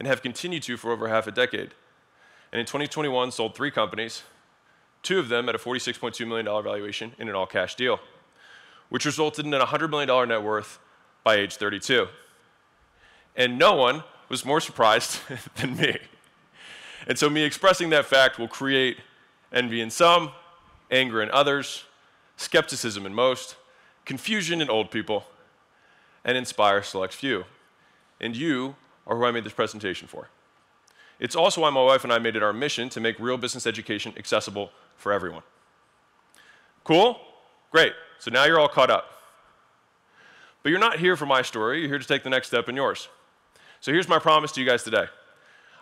and have continued to for over half a decade. And in 2021, sold three companies, two of them at a $46.2 million valuation in an all cash deal, which resulted in a $100 million net worth by age 32. And no one was more surprised than me. And so, me expressing that fact will create envy in some, anger in others, skepticism in most, confusion in old people, and inspire select few. And you are who I made this presentation for. It's also why my wife and I made it our mission to make real business education accessible for everyone. Cool? Great. So now you're all caught up. But you're not here for my story, you're here to take the next step in yours. So here's my promise to you guys today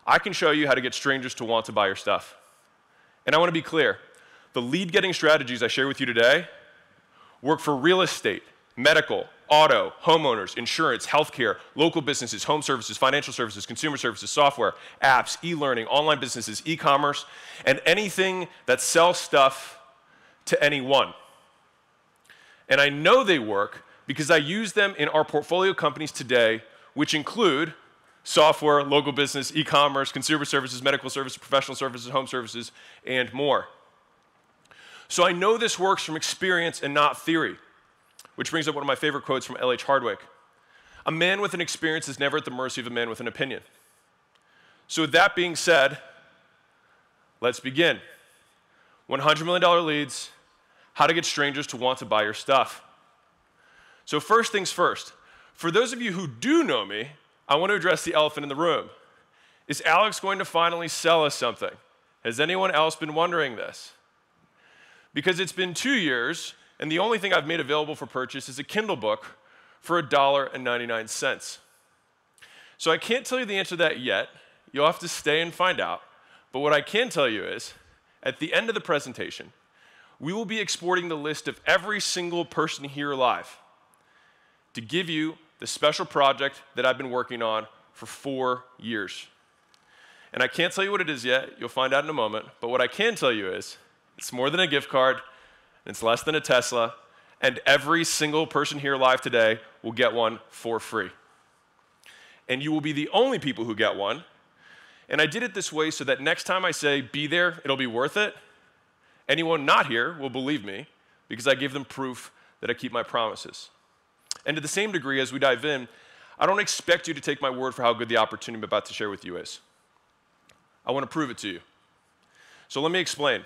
I can show you how to get strangers to want to buy your stuff. And I want to be clear the lead getting strategies I share with you today work for real estate, medical, auto, homeowners, insurance, healthcare, local businesses, home services, financial services, consumer services, software, apps, e learning, online businesses, e commerce, and anything that sells stuff to anyone. And I know they work because I use them in our portfolio companies today, which include software, local business, e commerce, consumer services, medical services, professional services, home services, and more. So I know this works from experience and not theory, which brings up one of my favorite quotes from L.H. Hardwick A man with an experience is never at the mercy of a man with an opinion. So, with that being said, let's begin. $100 million leads, how to get strangers to want to buy your stuff. So, first things first, for those of you who do know me, I want to address the elephant in the room. Is Alex going to finally sell us something? Has anyone else been wondering this? Because it's been two years, and the only thing I've made available for purchase is a Kindle book for $1.99. So I can't tell you the answer to that yet. You'll have to stay and find out. But what I can tell you is, at the end of the presentation, we will be exporting the list of every single person here alive to give you the special project that I've been working on for four years. And I can't tell you what it is yet, you'll find out in a moment, but what I can tell you is it's more than a gift card, it's less than a Tesla, and every single person here alive today will get one for free. And you will be the only people who get one. And I did it this way so that next time I say, be there, it'll be worth it, anyone not here will believe me because I give them proof that I keep my promises. And to the same degree, as we dive in, I don't expect you to take my word for how good the opportunity I'm about to share with you is. I want to prove it to you. So let me explain.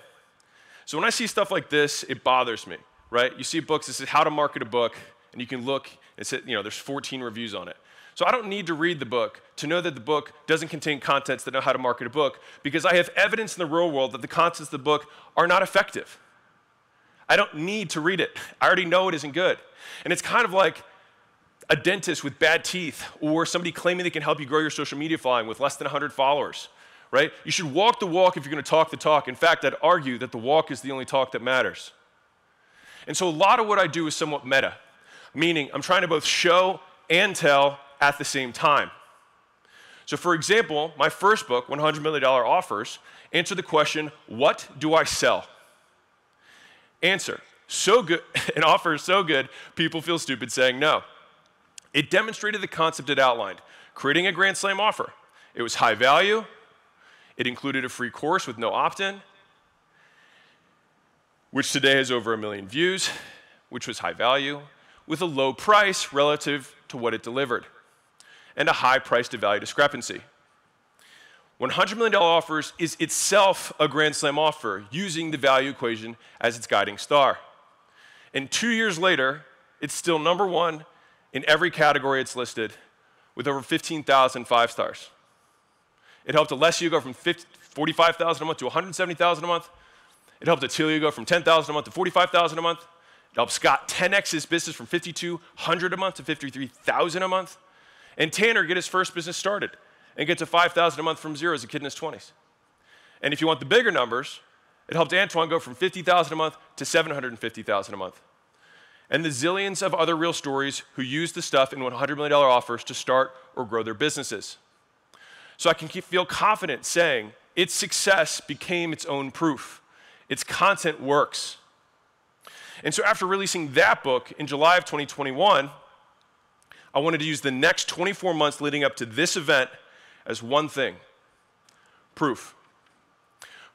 So when I see stuff like this, it bothers me, right? You see books that says how to market a book, and you can look and say, you know, there's 14 reviews on it. So I don't need to read the book to know that the book doesn't contain contents that know how to market a book because I have evidence in the real world that the contents of the book are not effective. I don't need to read it. I already know it isn't good. And it's kind of like a dentist with bad teeth or somebody claiming they can help you grow your social media following with less than 100 followers, right? You should walk the walk if you're going to talk the talk. In fact, I'd argue that the walk is the only talk that matters. And so a lot of what I do is somewhat meta, meaning I'm trying to both show and tell at the same time. So, for example, my first book, $100 million Offers, answered the question, What do I sell? Answer, so good, an offer is so good, people feel stupid saying no. It demonstrated the concept it outlined, creating a Grand Slam offer. It was high value, it included a free course with no opt in, which today has over a million views, which was high value, with a low price relative to what it delivered, and a high price to value discrepancy. $100 million offers is itself a Grand Slam offer using the value equation as its guiding star. And two years later, it's still number one in every category it's listed with over 15,000 five stars. It helped Alessio go from 45,000 a month to 170,000 a month. It helped Attilio go from 10,000 a month to 45,000 a month. It helped Scott 10x his business from 5,200 a month to 53,000 a month. And Tanner get his first business started and get to 5,000 a month from zero as a kid in his 20s. And if you want the bigger numbers, it helped Antoine go from 50,000 a month to 750,000 a month and the zillions of other real stories who use the stuff in $100 million offers to start or grow their businesses. So I can feel confident saying its success became its own proof. Its content works. And so after releasing that book in July of 2021, I wanted to use the next 24 months leading up to this event as one thing proof.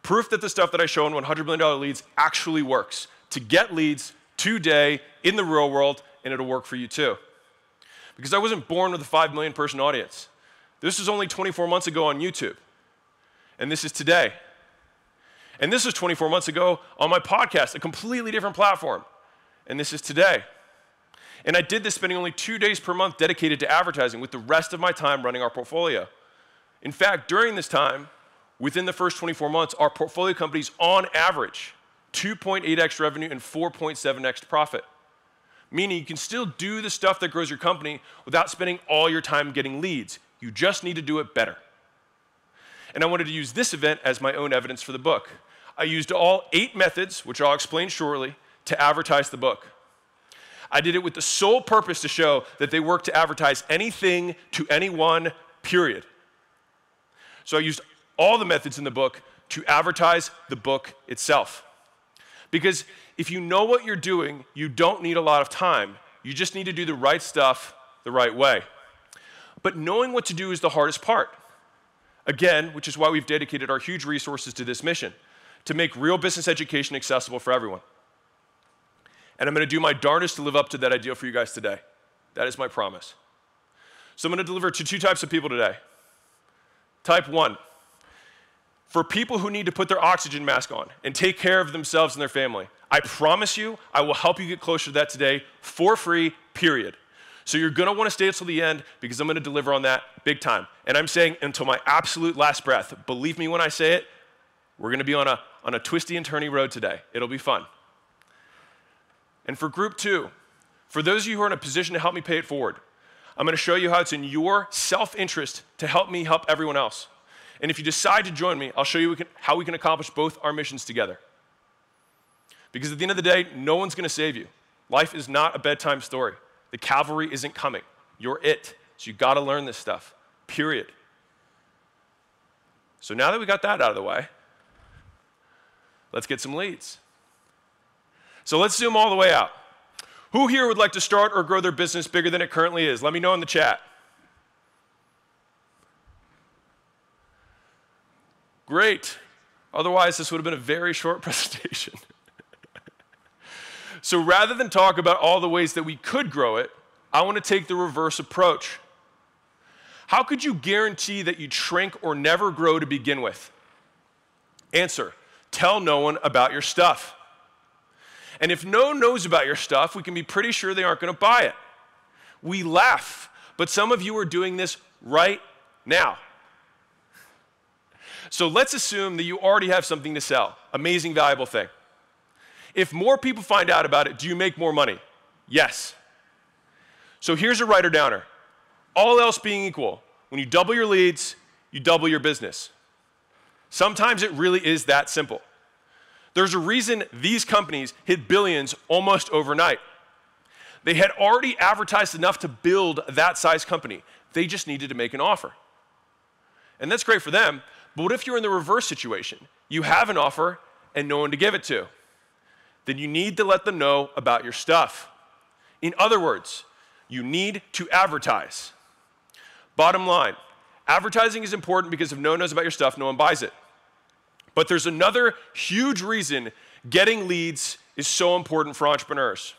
Proof that the stuff that I show in $100 million leads actually works to get leads today in the real world, and it'll work for you too. Because I wasn't born with a 5 million person audience. This was only 24 months ago on YouTube, and this is today. And this was 24 months ago on my podcast, a completely different platform, and this is today. And I did this spending only two days per month dedicated to advertising, with the rest of my time running our portfolio. In fact, during this time, within the first 24 months, our portfolio companies, on average, 2.8x revenue and 4.7x profit. Meaning you can still do the stuff that grows your company without spending all your time getting leads. You just need to do it better. And I wanted to use this event as my own evidence for the book. I used all eight methods, which I'll explain shortly, to advertise the book. I did it with the sole purpose to show that they work to advertise anything to anyone, period. So I used all the methods in the book to advertise the book itself. Because if you know what you're doing, you don't need a lot of time. You just need to do the right stuff the right way. But knowing what to do is the hardest part. Again, which is why we've dedicated our huge resources to this mission to make real business education accessible for everyone. And I'm going to do my darndest to live up to that ideal for you guys today. That is my promise. So I'm going to deliver to two types of people today. Type one, for people who need to put their oxygen mask on and take care of themselves and their family. I promise you, I will help you get closer to that today for free, period. So you're gonna wanna stay until the end because I'm gonna deliver on that big time. And I'm saying until my absolute last breath. Believe me when I say it, we're gonna be on a, on a twisty and turny road today. It'll be fun. And for group two, for those of you who are in a position to help me pay it forward, I'm gonna show you how it's in your self interest to help me help everyone else. And if you decide to join me, I'll show you how we can accomplish both our missions together. Because at the end of the day, no one's going to save you. Life is not a bedtime story. The cavalry isn't coming. You're it. So you got to learn this stuff, period. So now that we got that out of the way, let's get some leads. So let's zoom all the way out. Who here would like to start or grow their business bigger than it currently is? Let me know in the chat. Great. Otherwise, this would have been a very short presentation. So rather than talk about all the ways that we could grow it, I want to take the reverse approach. How could you guarantee that you'd shrink or never grow to begin with? Answer tell no one about your stuff. And if no one knows about your stuff, we can be pretty sure they aren't going to buy it. We laugh, but some of you are doing this right now. So let's assume that you already have something to sell, amazing, valuable thing. If more people find out about it, do you make more money? Yes. So here's a writer downer. All else being equal, when you double your leads, you double your business. Sometimes it really is that simple. There's a reason these companies hit billions almost overnight. They had already advertised enough to build that size company. They just needed to make an offer. And that's great for them, but what if you're in the reverse situation? You have an offer and no one to give it to. Then you need to let them know about your stuff. In other words, you need to advertise. Bottom line advertising is important because if no one knows about your stuff, no one buys it. But there's another huge reason getting leads is so important for entrepreneurs.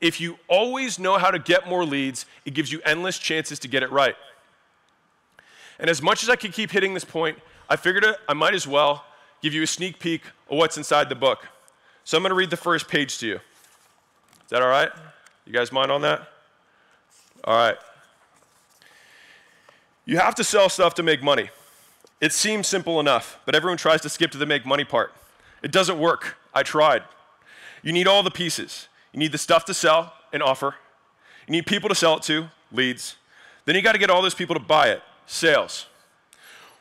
If you always know how to get more leads, it gives you endless chances to get it right. And as much as I could keep hitting this point, I figured I might as well give you a sneak peek of what's inside the book. So I'm going to read the first page to you. Is that all right? You guys mind on that? All right. You have to sell stuff to make money. It seems simple enough, but everyone tries to skip to the make money part. It doesn't work. I tried. You need all the pieces. You need the stuff to sell and offer. You need people to sell it to, leads. Then you got to get all those people to buy it sales.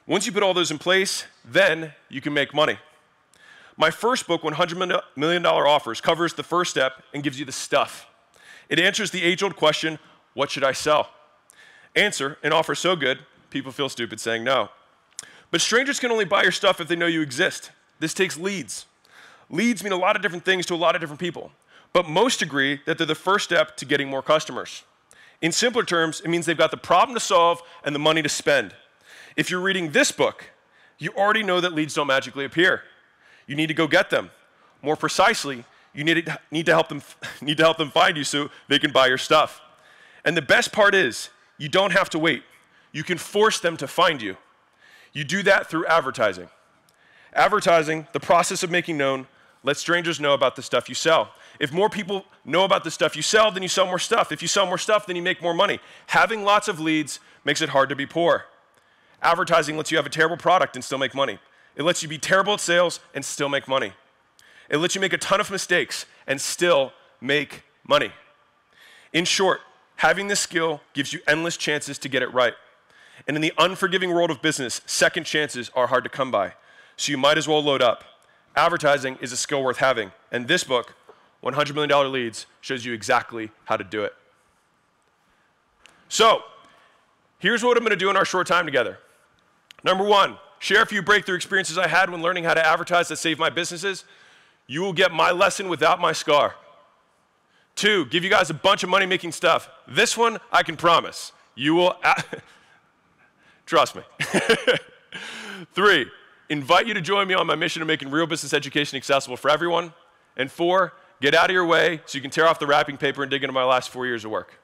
Once you put all those in place, then you can make money. My first book, $100 million Offers, covers the first step and gives you the stuff. It answers the age old question what should I sell? Answer an offer so good, people feel stupid saying no. But strangers can only buy your stuff if they know you exist. This takes leads. Leads mean a lot of different things to a lot of different people, but most agree that they're the first step to getting more customers. In simpler terms, it means they've got the problem to solve and the money to spend. If you're reading this book, you already know that leads don't magically appear. You need to go get them. More precisely, you need to, need to, help, them, need to help them find you so they can buy your stuff. And the best part is, you don't have to wait. You can force them to find you. You do that through advertising. Advertising, the process of making known, let strangers know about the stuff you sell. If more people know about the stuff you sell, then you sell more stuff. If you sell more stuff, then you make more money. Having lots of leads makes it hard to be poor. Advertising lets you have a terrible product and still make money. It lets you be terrible at sales and still make money. It lets you make a ton of mistakes and still make money. In short, having this skill gives you endless chances to get it right. And in the unforgiving world of business, second chances are hard to come by. So you might as well load up. Advertising is a skill worth having. And this book, $100 million Leads, shows you exactly how to do it. So, here's what I'm going to do in our short time together. Number one, share a few breakthrough experiences I had when learning how to advertise that saved my businesses. You will get my lesson without my scar. Two, give you guys a bunch of money making stuff. This one, I can promise. You will, trust me. Three, invite you to join me on my mission of making real business education accessible for everyone. And four, get out of your way so you can tear off the wrapping paper and dig into my last four years of work.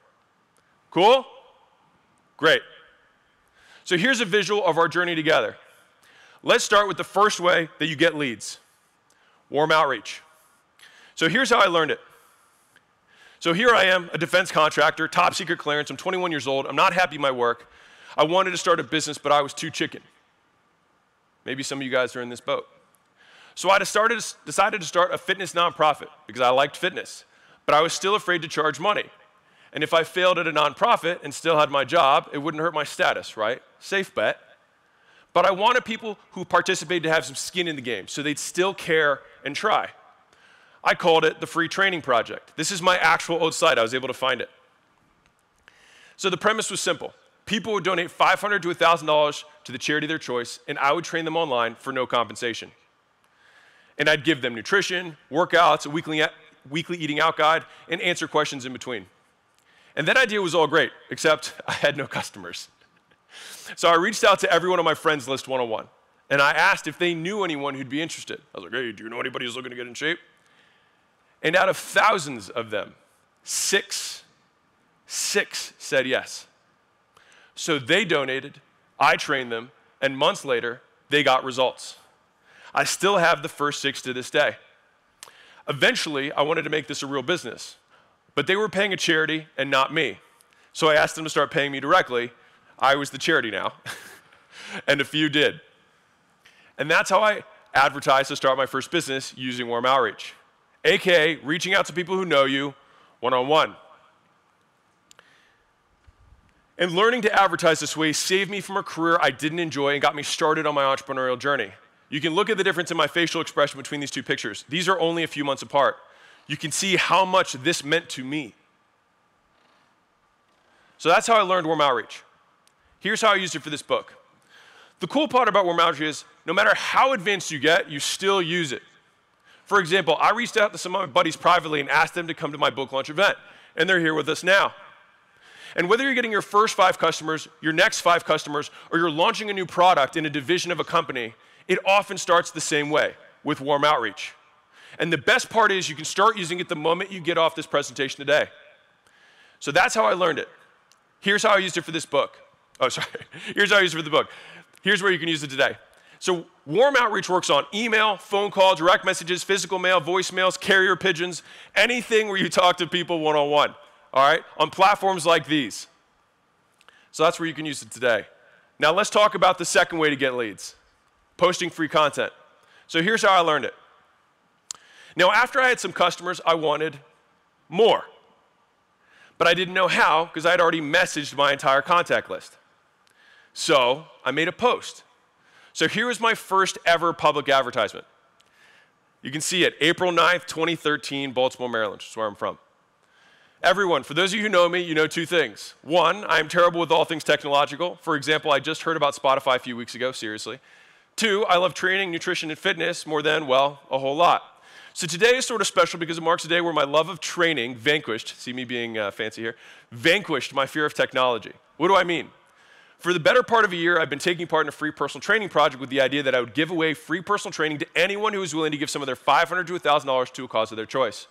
Cool? Great. So here's a visual of our journey together. Let's start with the first way that you get leads warm outreach. So here's how I learned it. So here I am, a defense contractor, top secret clearance. I'm 21 years old. I'm not happy with my work. I wanted to start a business, but I was too chicken. Maybe some of you guys are in this boat. So I decided to start a fitness nonprofit because I liked fitness, but I was still afraid to charge money. And if I failed at a nonprofit and still had my job, it wouldn't hurt my status, right? Safe bet. But I wanted people who participated to have some skin in the game so they'd still care and try. I called it the Free Training Project. This is my actual old site. I was able to find it. So the premise was simple. People would donate $500 to $1,000 to the charity of their choice, and I would train them online for no compensation. And I'd give them nutrition, workouts, a weekly, weekly eating out guide, and answer questions in between. And that idea was all great, except I had no customers. So I reached out to everyone on my friends list one on one, and I asked if they knew anyone who'd be interested. I was like, hey, do you know anybody who's looking to get in shape? And out of thousands of them, six, six said yes. So they donated, I trained them, and months later, they got results. I still have the first six to this day. Eventually, I wanted to make this a real business. But they were paying a charity and not me. So I asked them to start paying me directly. I was the charity now. and a few did. And that's how I advertised to start my first business using warm outreach, aka reaching out to people who know you one on one. And learning to advertise this way saved me from a career I didn't enjoy and got me started on my entrepreneurial journey. You can look at the difference in my facial expression between these two pictures. These are only a few months apart you can see how much this meant to me. So that's how I learned warm outreach. Here's how I used it for this book. The cool part about warm outreach is no matter how advanced you get, you still use it. For example, I reached out to some of my buddies privately and asked them to come to my book launch event, and they're here with us now. And whether you're getting your first five customers, your next five customers, or you're launching a new product in a division of a company, it often starts the same way with warm outreach. And the best part is you can start using it the moment you get off this presentation today. So that's how I learned it. Here's how I used it for this book. Oh, sorry. Here's how I used it for the book. Here's where you can use it today. So, warm outreach works on email, phone call, direct messages, physical mail, voicemails, carrier pigeons, anything where you talk to people one on one. All right? On platforms like these. So, that's where you can use it today. Now, let's talk about the second way to get leads posting free content. So, here's how I learned it now, after I had some customers, I wanted more. But I didn't know how because I had already messaged my entire contact list. So I made a post. So here was my first ever public advertisement. You can see it, April 9th, 2013, Baltimore, Maryland, which is where I'm from. Everyone, for those of you who know me, you know two things. One, I'm terrible with all things technological. For example, I just heard about Spotify a few weeks ago, seriously. Two, I love training, nutrition, and fitness more than, well, a whole lot. So today is sort of special because it marks a day where my love of training vanquished, see me being uh, fancy here, vanquished my fear of technology. What do I mean? For the better part of a year, I've been taking part in a free personal training project with the idea that I would give away free personal training to anyone who was willing to give some of their 500 to $1,000 to a cause of their choice.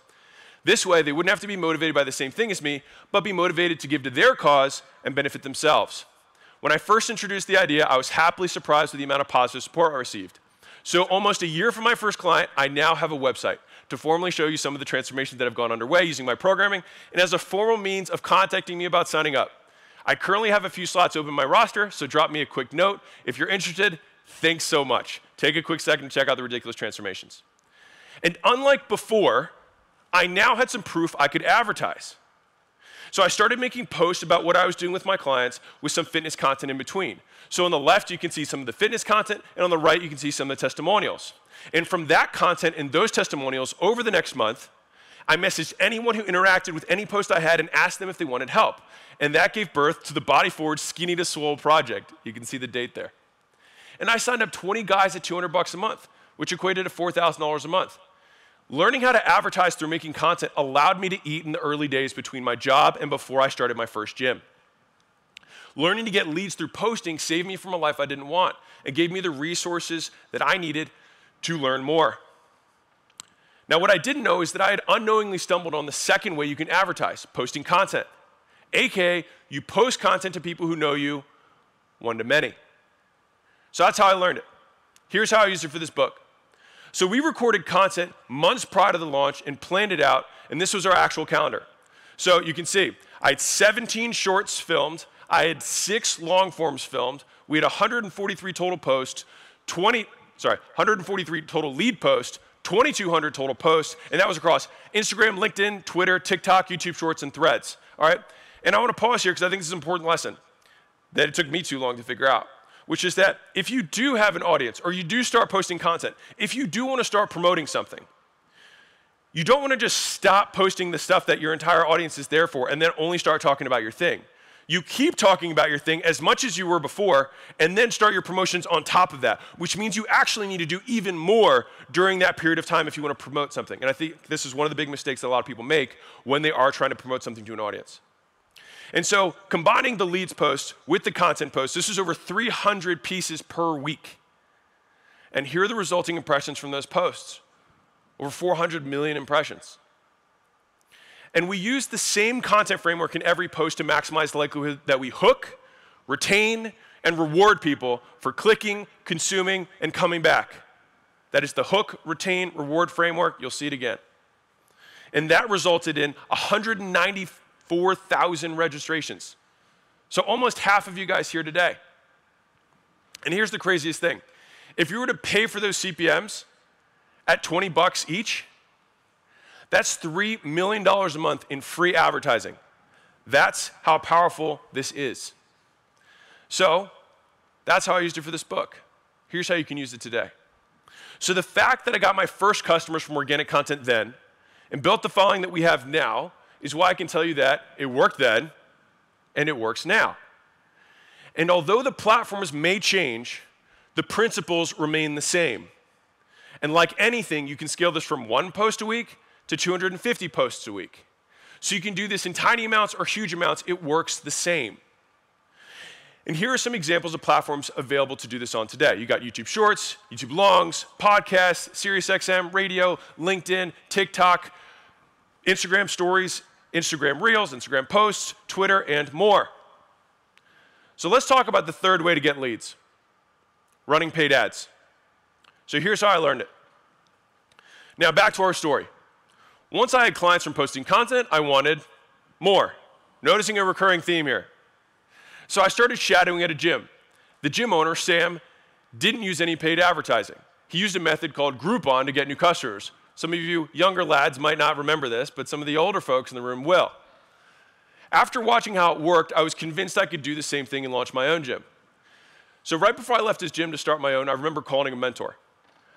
This way, they wouldn't have to be motivated by the same thing as me, but be motivated to give to their cause and benefit themselves. When I first introduced the idea, I was happily surprised with the amount of positive support I received. So, almost a year from my first client, I now have a website to formally show you some of the transformations that have gone underway using my programming and as a formal means of contacting me about signing up. I currently have a few slots open in my roster, so drop me a quick note. If you're interested, thanks so much. Take a quick second to check out the ridiculous transformations. And unlike before, I now had some proof I could advertise. So I started making posts about what I was doing with my clients with some fitness content in between. So on the left, you can see some of the fitness content, and on the right, you can see some of the testimonials. And from that content and those testimonials over the next month, I messaged anyone who interacted with any post I had and asked them if they wanted help. And that gave birth to the Body Forward Skinny to Swole project. You can see the date there. And I signed up 20 guys at 200 bucks a month, which equated to $4,000 a month. Learning how to advertise through making content allowed me to eat in the early days between my job and before I started my first gym. Learning to get leads through posting saved me from a life I didn't want and gave me the resources that I needed to learn more. Now, what I didn't know is that I had unknowingly stumbled on the second way you can advertise posting content. AKA, you post content to people who know you one to many. So that's how I learned it. Here's how I used it for this book. So we recorded content months prior to the launch and planned it out, and this was our actual calendar. So you can see, I had 17 shorts filmed, I had six long forms filmed, we had 143 total posts, 20, sorry, 143 total lead posts, 2,200 total posts, and that was across Instagram, LinkedIn, Twitter, TikTok, YouTube Shorts, and Threads. All right? And I want to pause here because I think this is an important lesson that it took me too long to figure out, which is that if you do have an audience or you do start posting content, if you do want to start promoting something, you don't want to just stop posting the stuff that your entire audience is there for and then only start talking about your thing. You keep talking about your thing as much as you were before, and then start your promotions on top of that, which means you actually need to do even more during that period of time if you want to promote something. And I think this is one of the big mistakes that a lot of people make when they are trying to promote something to an audience. And so, combining the leads post with the content post, this is over 300 pieces per week. And here are the resulting impressions from those posts over 400 million impressions. And we use the same content framework in every post to maximize the likelihood that we hook, retain, and reward people for clicking, consuming, and coming back. That is the hook, retain, reward framework. You'll see it again. And that resulted in 194,000 registrations. So almost half of you guys here today. And here's the craziest thing. If you were to pay for those CPMs at 20 bucks each, that's $3 million a month in free advertising. That's how powerful this is. So, that's how I used it for this book. Here's how you can use it today. So, the fact that I got my first customers from organic content then and built the following that we have now is why I can tell you that it worked then and it works now. And although the platforms may change, the principles remain the same. And like anything, you can scale this from one post a week to 250 posts a week. So you can do this in tiny amounts or huge amounts, it works the same. And here are some examples of platforms available to do this on today. You got YouTube Shorts, YouTube Longs, podcasts, SiriusXM, radio, LinkedIn, TikTok, Instagram Stories, Instagram Reels, Instagram Posts, Twitter, and more. So let's talk about the third way to get leads running paid ads. So here's how I learned it. Now, back to our story. Once I had clients from posting content, I wanted more. Noticing a recurring theme here. So I started shadowing at a gym. The gym owner, Sam, didn't use any paid advertising. He used a method called Groupon to get new customers. Some of you younger lads might not remember this, but some of the older folks in the room will. After watching how it worked, I was convinced I could do the same thing and launch my own gym. So, right before I left his gym to start my own, I remember calling a mentor.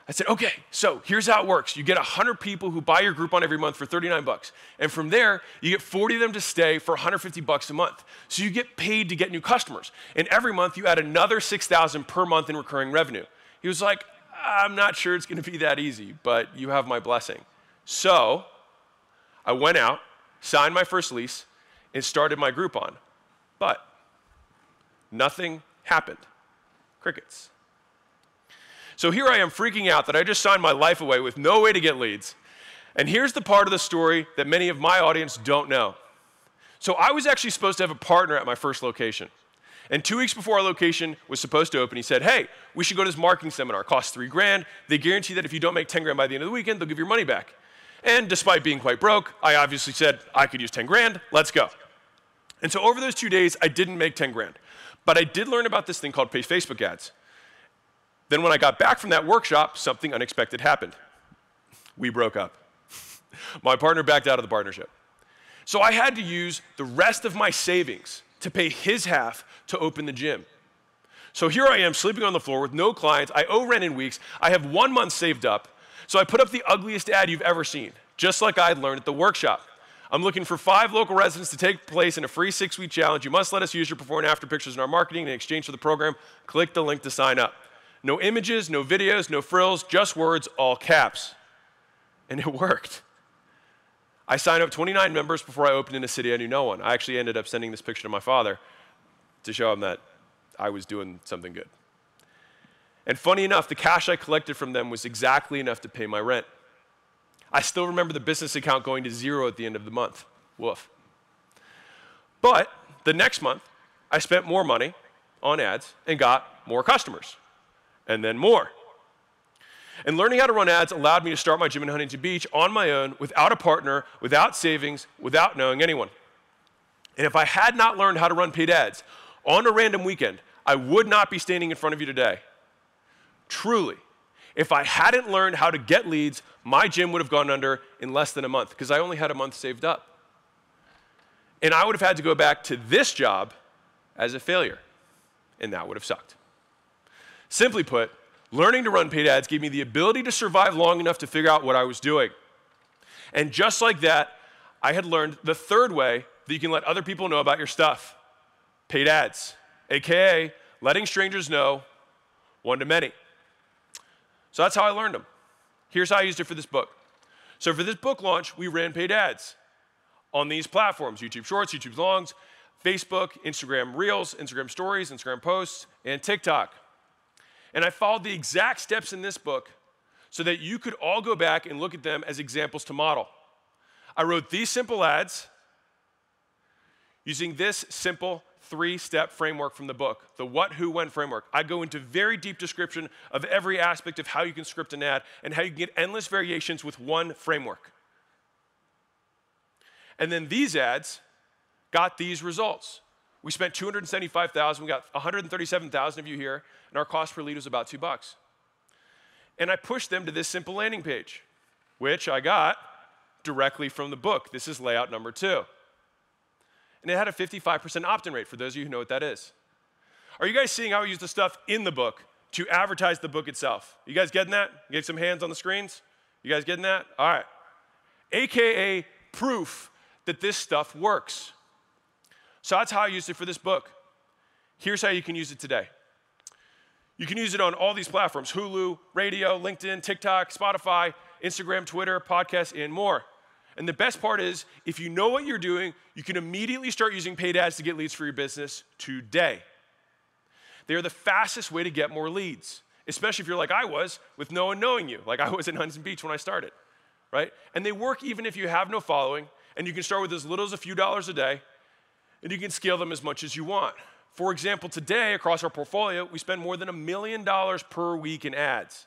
I said, okay, so here's how it works. You get 100 people who buy your Groupon every month for 39 bucks. And from there, you get 40 of them to stay for 150 bucks a month. So you get paid to get new customers. And every month, you add another 6,000 per month in recurring revenue. He was like, I'm not sure it's going to be that easy, but you have my blessing. So I went out, signed my first lease, and started my Groupon. But nothing happened. Crickets. So here I am freaking out that I just signed my life away with no way to get leads. And here's the part of the story that many of my audience don't know. So I was actually supposed to have a partner at my first location. And two weeks before our location was supposed to open, he said, Hey, we should go to this marketing seminar. It costs three grand. They guarantee that if you don't make 10 grand by the end of the weekend, they'll give your money back. And despite being quite broke, I obviously said, I could use 10 grand. Let's go. And so over those two days, I didn't make 10 grand. But I did learn about this thing called Facebook ads. Then when I got back from that workshop, something unexpected happened. We broke up. my partner backed out of the partnership. So I had to use the rest of my savings to pay his half to open the gym. So here I am sleeping on the floor with no clients. I owe rent in weeks. I have one month saved up. So I put up the ugliest ad you've ever seen, just like I had learned at the workshop. I'm looking for five local residents to take place in a free six week challenge. You must let us use your before and after pictures in our marketing in exchange for the program. Click the link to sign up. No images, no videos, no frills, just words, all caps. And it worked. I signed up 29 members before I opened in a city I knew no one. I actually ended up sending this picture to my father to show him that I was doing something good. And funny enough, the cash I collected from them was exactly enough to pay my rent. I still remember the business account going to zero at the end of the month. Woof. But the next month, I spent more money on ads and got more customers, and then more. And learning how to run ads allowed me to start my gym in Huntington Beach on my own, without a partner, without savings, without knowing anyone. And if I had not learned how to run paid ads on a random weekend, I would not be standing in front of you today. Truly. If I hadn't learned how to get leads, my gym would have gone under in less than a month because I only had a month saved up. And I would have had to go back to this job as a failure, and that would have sucked. Simply put, learning to run paid ads gave me the ability to survive long enough to figure out what I was doing. And just like that, I had learned the third way that you can let other people know about your stuff paid ads, AKA letting strangers know one to many. So that's how I learned them. Here's how I used it for this book. So for this book launch, we ran paid ads on these platforms YouTube Shorts, YouTube Longs, Facebook, Instagram Reels, Instagram Stories, Instagram Posts, and TikTok. And I followed the exact steps in this book so that you could all go back and look at them as examples to model. I wrote these simple ads using this simple three step framework from the book, the what, who, when framework. I go into very deep description of every aspect of how you can script an ad and how you can get endless variations with one framework. And then these ads got these results. We spent 275,000, we got 137,000 of you here, and our cost per lead was about 2 bucks. And I pushed them to this simple landing page, which I got directly from the book. This is layout number 2 and it had a 55% opt in rate, for those of you who know what that is. Are you guys seeing how I use the stuff in the book to advertise the book itself? You guys getting that? Get some hands on the screens? You guys getting that? All right. AKA proof that this stuff works. So that's how I used it for this book. Here's how you can use it today. You can use it on all these platforms Hulu, radio, LinkedIn, TikTok, Spotify, Instagram, Twitter, podcasts, and more. And the best part is, if you know what you're doing, you can immediately start using paid ads to get leads for your business today. They are the fastest way to get more leads, especially if you're like I was, with no one knowing you, like I was in Huntington Beach when I started, right? And they work even if you have no following, and you can start with as little as a few dollars a day, and you can scale them as much as you want. For example, today across our portfolio, we spend more than a million dollars per week in ads.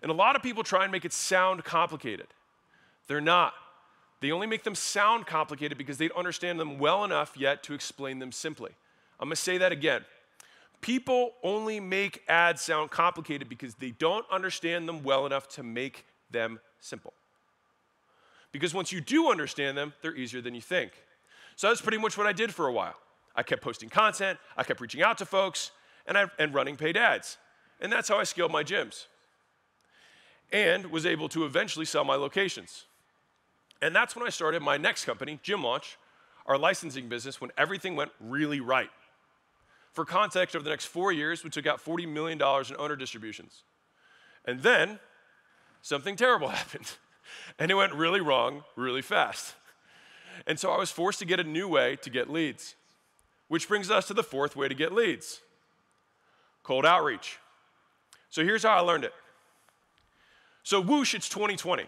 And a lot of people try and make it sound complicated. They're not. They only make them sound complicated because they don't understand them well enough yet to explain them simply. I'm gonna say that again. People only make ads sound complicated because they don't understand them well enough to make them simple. Because once you do understand them, they're easier than you think. So that's pretty much what I did for a while. I kept posting content, I kept reaching out to folks, and, I, and running paid ads. And that's how I scaled my gyms. And was able to eventually sell my locations. And that's when I started my next company, Gym Launch, our licensing business, when everything went really right. For context, over the next four years, we took out $40 million in owner distributions. And then something terrible happened. and it went really wrong really fast. And so I was forced to get a new way to get leads, which brings us to the fourth way to get leads cold outreach. So here's how I learned it. So, whoosh, it's 2020,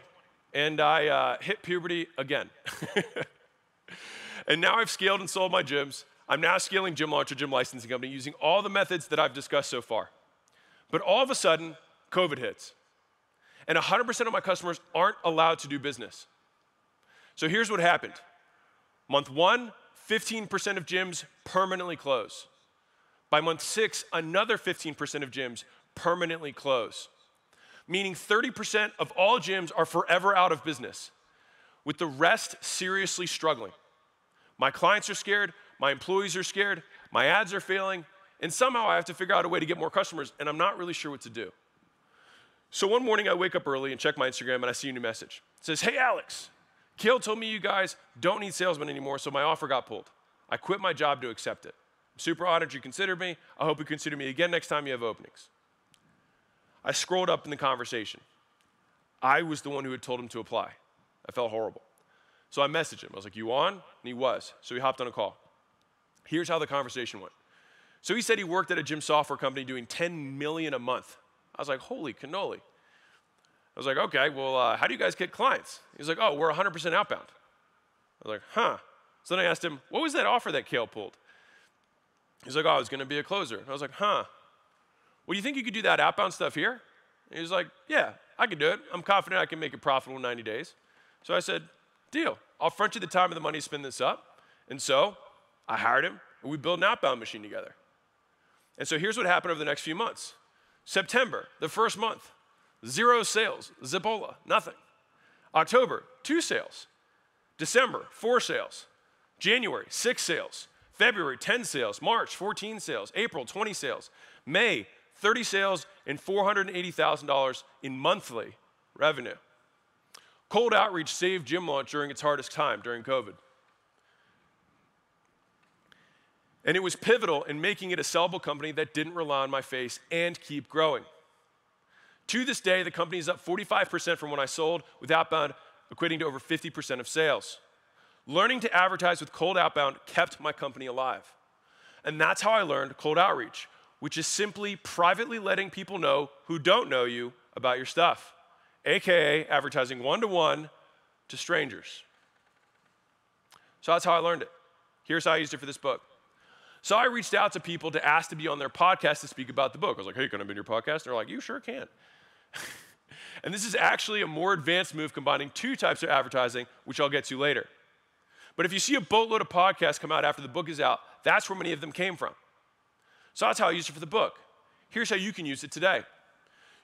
and I uh, hit puberty again. and now I've scaled and sold my gyms. I'm now scaling Gym Launch our Gym Licensing Company using all the methods that I've discussed so far. But all of a sudden, COVID hits. And 100% of my customers aren't allowed to do business. So here's what happened month one, 15% of gyms permanently close. By month six, another 15% of gyms permanently close, meaning 30% of all gyms are forever out of business, with the rest seriously struggling. My clients are scared, my employees are scared, my ads are failing, and somehow I have to figure out a way to get more customers, and I'm not really sure what to do. So one morning I wake up early and check my Instagram, and I see a new message. It says, Hey, Alex, Kale told me you guys don't need salesmen anymore, so my offer got pulled. I quit my job to accept it. Super honored you considered me. I hope you consider me again next time you have openings. I scrolled up in the conversation. I was the one who had told him to apply. I felt horrible. So I messaged him. I was like, You on? And he was. So he hopped on a call. Here's how the conversation went. So he said he worked at a gym software company doing 10 million a month. I was like, Holy cannoli. I was like, Okay, well, uh, how do you guys get clients? He's like, Oh, we're 100% outbound. I was like, Huh. So then I asked him, What was that offer that Kale pulled? He's like, oh, I was going to be a closer. I was like, huh. Well, you think you could do that outbound stuff here? He was like, yeah, I can do it. I'm confident I can make it profitable in 90 days. So I said, deal. I'll front you the time and the money to spin this up. And so I hired him, and we built an outbound machine together. And so here's what happened over the next few months. September, the first month, zero sales, Zipola, nothing. October, two sales. December, four sales. January, six sales. February, 10 sales. March, 14 sales. April, 20 sales. May, 30 sales and $480,000 in monthly revenue. Cold outreach saved Gym Launch during its hardest time during COVID. And it was pivotal in making it a sellable company that didn't rely on my face and keep growing. To this day, the company is up 45% from when I sold, with outbound equating to over 50% of sales. Learning to advertise with cold outbound kept my company alive. And that's how I learned cold outreach, which is simply privately letting people know who don't know you about your stuff, AKA advertising one to one to strangers. So that's how I learned it. Here's how I used it for this book. So I reached out to people to ask to be on their podcast to speak about the book. I was like, hey, can I be on your podcast? And they're like, you sure can. and this is actually a more advanced move combining two types of advertising, which I'll get to later. But if you see a boatload of podcasts come out after the book is out, that's where many of them came from. So that's how I used it for the book. Here's how you can use it today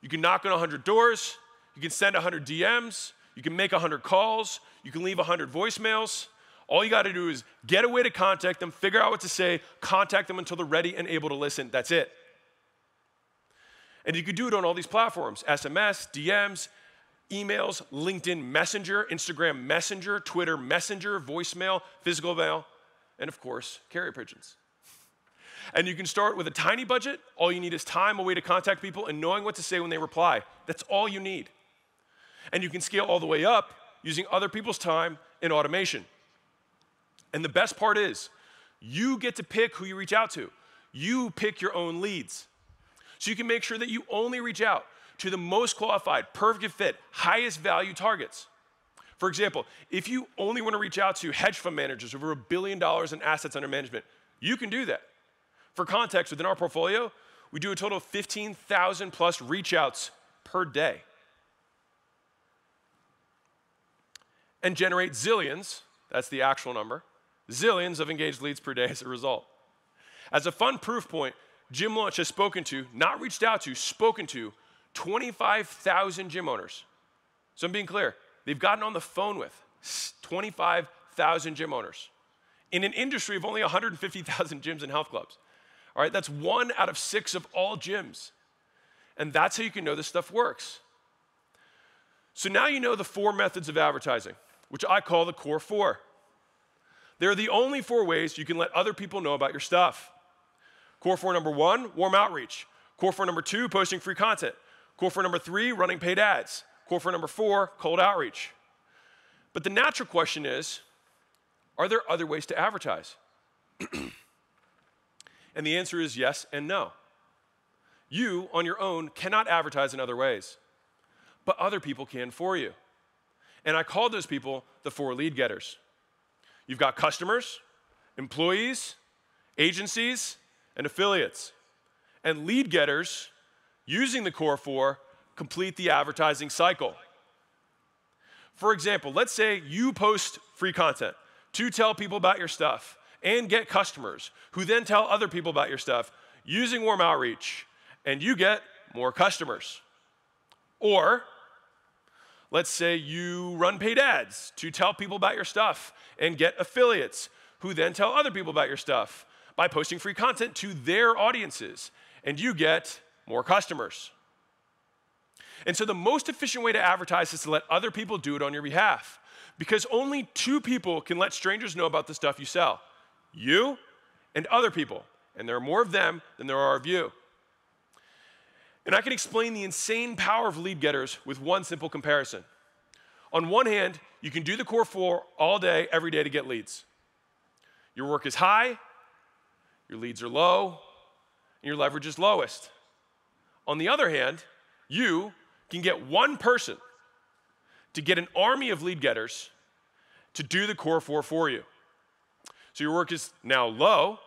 you can knock on 100 doors, you can send 100 DMs, you can make 100 calls, you can leave 100 voicemails. All you got to do is get a way to contact them, figure out what to say, contact them until they're ready and able to listen. That's it. And you can do it on all these platforms SMS, DMs, emails, LinkedIn Messenger, Instagram Messenger, Twitter Messenger, voicemail, physical mail, and of course, carrier pigeons. And you can start with a tiny budget. All you need is time, a way to contact people, and knowing what to say when they reply. That's all you need. And you can scale all the way up using other people's time and automation. And the best part is, you get to pick who you reach out to. You pick your own leads. So you can make sure that you only reach out to the most qualified, perfect fit, highest value targets. For example, if you only want to reach out to hedge fund managers over a billion dollars in assets under management, you can do that. For context, within our portfolio, we do a total of 15,000 plus reach outs per day and generate zillions, that's the actual number, zillions of engaged leads per day as a result. As a fun proof point, Gym Launch has spoken to, not reached out to, spoken to 25,000 gym owners. So I'm being clear, they've gotten on the phone with 25,000 gym owners in an industry of only 150,000 gyms and health clubs. All right, that's one out of six of all gyms. And that's how you can know this stuff works. So now you know the four methods of advertising, which I call the core four. They're the only four ways you can let other people know about your stuff. Core four number one, warm outreach. Core four number two, posting free content. Core four number three, running paid ads. Core four number four, cold outreach. But the natural question is are there other ways to advertise? and the answer is yes and no. You, on your own, cannot advertise in other ways, but other people can for you. And I call those people the four lead getters. You've got customers, employees, agencies, and affiliates. And lead getters, using the core four, complete the advertising cycle. For example, let's say you post free content to tell people about your stuff and get customers who then tell other people about your stuff using warm outreach, and you get more customers. Or let's say you run paid ads to tell people about your stuff and get affiliates who then tell other people about your stuff by posting free content to their audiences, and you get more customers. And so, the most efficient way to advertise is to let other people do it on your behalf. Because only two people can let strangers know about the stuff you sell you and other people. And there are more of them than there are of you. And I can explain the insane power of lead getters with one simple comparison. On one hand, you can do the core four all day, every day to get leads. Your work is high, your leads are low, and your leverage is lowest. On the other hand, you can get one person to get an army of lead getters to do the core four for you. So your work is now low,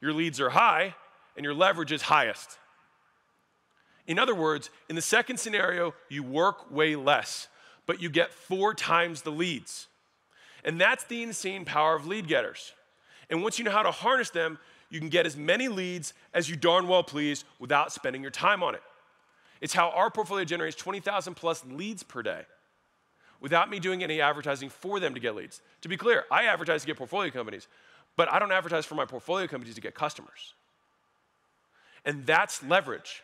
your leads are high, and your leverage is highest. In other words, in the second scenario, you work way less, but you get four times the leads. And that's the insane power of lead getters. And once you know how to harness them, you can get as many leads as you darn well please without spending your time on it. It's how our portfolio generates 20,000 plus leads per day without me doing any advertising for them to get leads. To be clear, I advertise to get portfolio companies, but I don't advertise for my portfolio companies to get customers. And that's leverage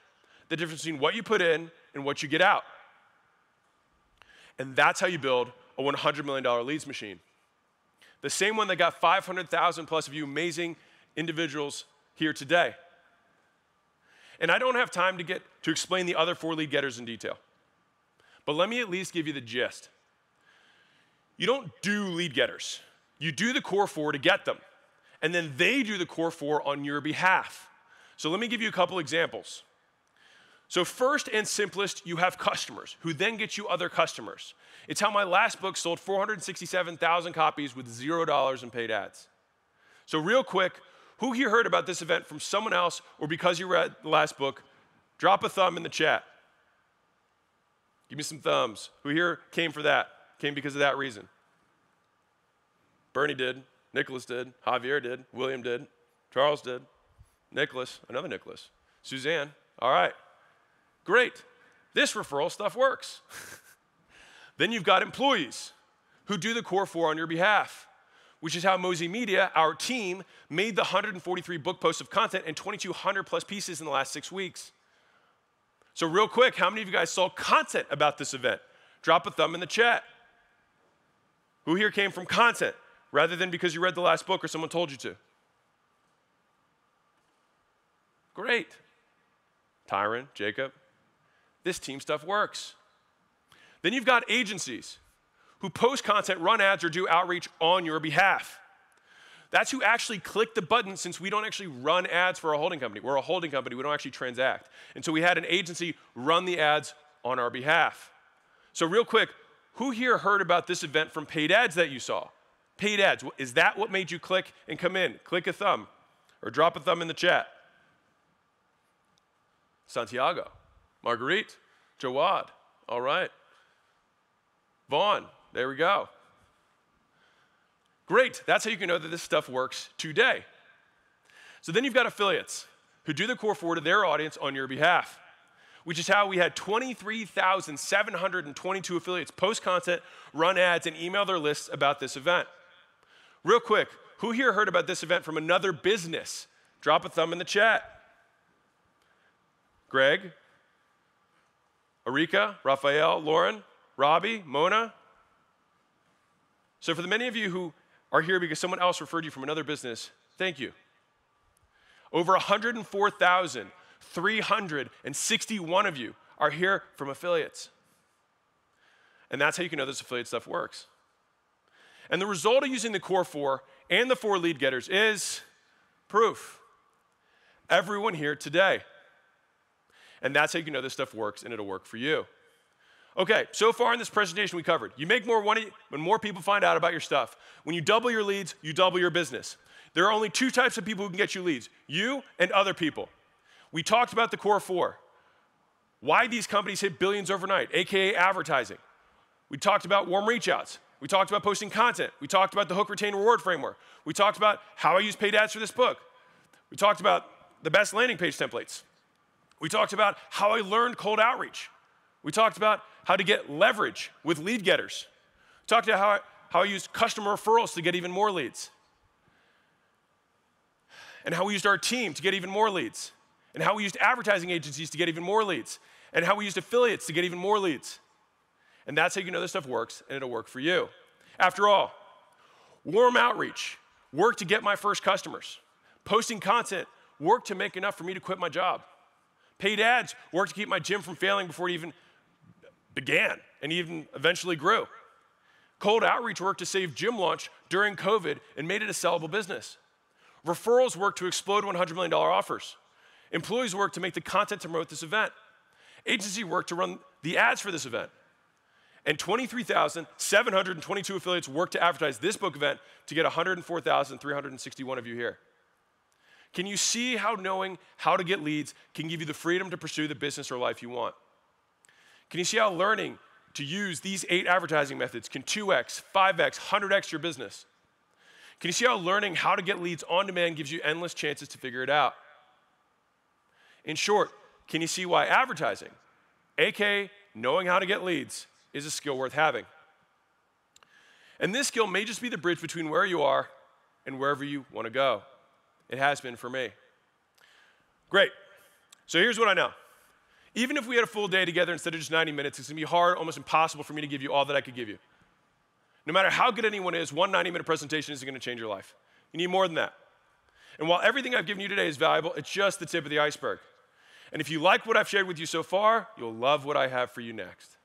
the difference between what you put in and what you get out. And that's how you build a $100 million leads machine. The same one that got 500,000 plus of you amazing individuals here today. And I don't have time to get to explain the other four lead getters in detail. But let me at least give you the gist. You don't do lead getters. You do the core four to get them. And then they do the core four on your behalf. So let me give you a couple examples. So, first and simplest, you have customers who then get you other customers. It's how my last book sold 467,000 copies with $0 in paid ads. So, real quick, who here heard about this event from someone else or because you read the last book? Drop a thumb in the chat. Give me some thumbs. Who here came for that? Came because of that reason? Bernie did, Nicholas did, Javier did, William did, Charles did, Nicholas, another Nicholas, Suzanne. All right. Great. This referral stuff works. then you've got employees who do the core four on your behalf, which is how Mozi Media, our team, made the 143 book posts of content and 2,200 plus pieces in the last six weeks. So, real quick, how many of you guys saw content about this event? Drop a thumb in the chat. Who here came from content rather than because you read the last book or someone told you to? Great. Tyron, Jacob, this team stuff works. Then you've got agencies who post content, run ads, or do outreach on your behalf. That's who actually clicked the button since we don't actually run ads for a holding company. We're a holding company, we don't actually transact. And so we had an agency run the ads on our behalf. So, real quick, who here heard about this event from paid ads that you saw? Paid ads. Is that what made you click and come in? Click a thumb or drop a thumb in the chat. Santiago. Marguerite, Jawad, all right. Vaughn, there we go. Great, that's how you can know that this stuff works today. So then you've got affiliates who do the core four to their audience on your behalf, which is how we had 23,722 affiliates post content, run ads, and email their lists about this event. Real quick, who here heard about this event from another business? Drop a thumb in the chat. Greg, Arika, Raphael, Lauren, Robbie, Mona. So, for the many of you who are here because someone else referred you from another business, thank you. Over 104,361 of you are here from affiliates. And that's how you can know this affiliate stuff works. And the result of using the core four and the four lead getters is proof. Everyone here today. And that's how you can know this stuff works and it'll work for you. Okay, so far in this presentation we covered you make more money when more people find out about your stuff. When you double your leads, you double your business. There are only two types of people who can get you leads you and other people. We talked about the core four. Why these companies hit billions overnight, AKA advertising. We talked about warm reachouts. We talked about posting content. We talked about the hook retain reward framework. We talked about how I use paid ads for this book. We talked about the best landing page templates. We talked about how I learned cold outreach. We talked about how to get leverage with lead getters. We talked about how I, how I use customer referrals to get even more leads. And how we used our team to get even more leads. And how we used advertising agencies to get even more leads. And how we used affiliates to get even more leads. And that's how you know this stuff works, and it'll work for you. After all, warm outreach, work to get my first customers. Posting content, work to make enough for me to quit my job. Paid ads, work to keep my gym from failing before it even began and even eventually grew. Cold outreach work to save gym launch during COVID and made it a sellable business. Referrals work to explode $100 million offers. Employees work to make the content to promote this event. Agency work to run the ads for this event and 23,722 affiliates work to advertise this book event to get 104,361 of you here. Can you see how knowing how to get leads can give you the freedom to pursue the business or life you want? Can you see how learning to use these eight advertising methods can 2x, 5x, 100x your business? Can you see how learning how to get leads on demand gives you endless chances to figure it out? In short, can you see why advertising, aka knowing how to get leads, is a skill worth having. And this skill may just be the bridge between where you are and wherever you want to go. It has been for me. Great. So here's what I know. Even if we had a full day together instead of just 90 minutes, it's gonna be hard, almost impossible for me to give you all that I could give you. No matter how good anyone is, one 90 minute presentation isn't gonna change your life. You need more than that. And while everything I've given you today is valuable, it's just the tip of the iceberg. And if you like what I've shared with you so far, you'll love what I have for you next.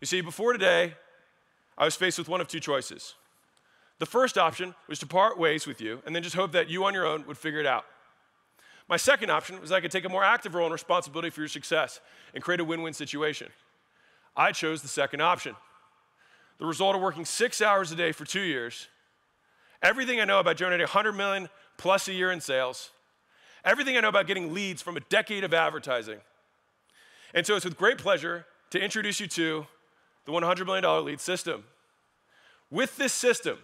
You see, before today, I was faced with one of two choices. The first option was to part ways with you and then just hope that you on your own would figure it out. My second option was I could take a more active role and responsibility for your success and create a win win situation. I chose the second option. The result of working six hours a day for two years, everything I know about generating 100 million plus a year in sales, everything I know about getting leads from a decade of advertising. And so it's with great pleasure to introduce you to the $100 million lead system. With this system,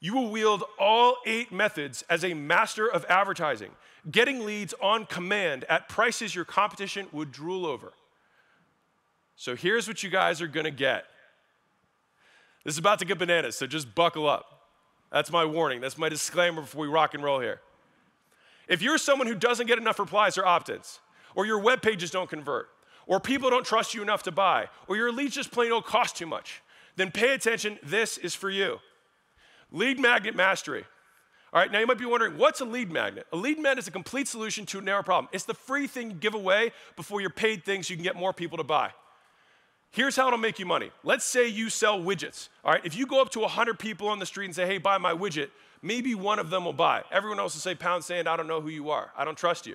you will wield all eight methods as a master of advertising, getting leads on command at prices your competition would drool over. So here's what you guys are gonna get. This is about to get bananas, so just buckle up. That's my warning. That's my disclaimer before we rock and roll here. If you're someone who doesn't get enough replies or opt ins, or your web pages don't convert, or people don't trust you enough to buy, or your leads just plain old cost too much, then pay attention. This is for you. Lead magnet mastery. All right, now you might be wondering, what's a lead magnet? A lead magnet is a complete solution to a narrow problem. It's the free thing you give away before your paid things so you can get more people to buy. Here's how it'll make you money. Let's say you sell widgets. All right, if you go up to 100 people on the street and say, hey, buy my widget, maybe one of them will buy. Everyone else will say, pound sand, I don't know who you are. I don't trust you.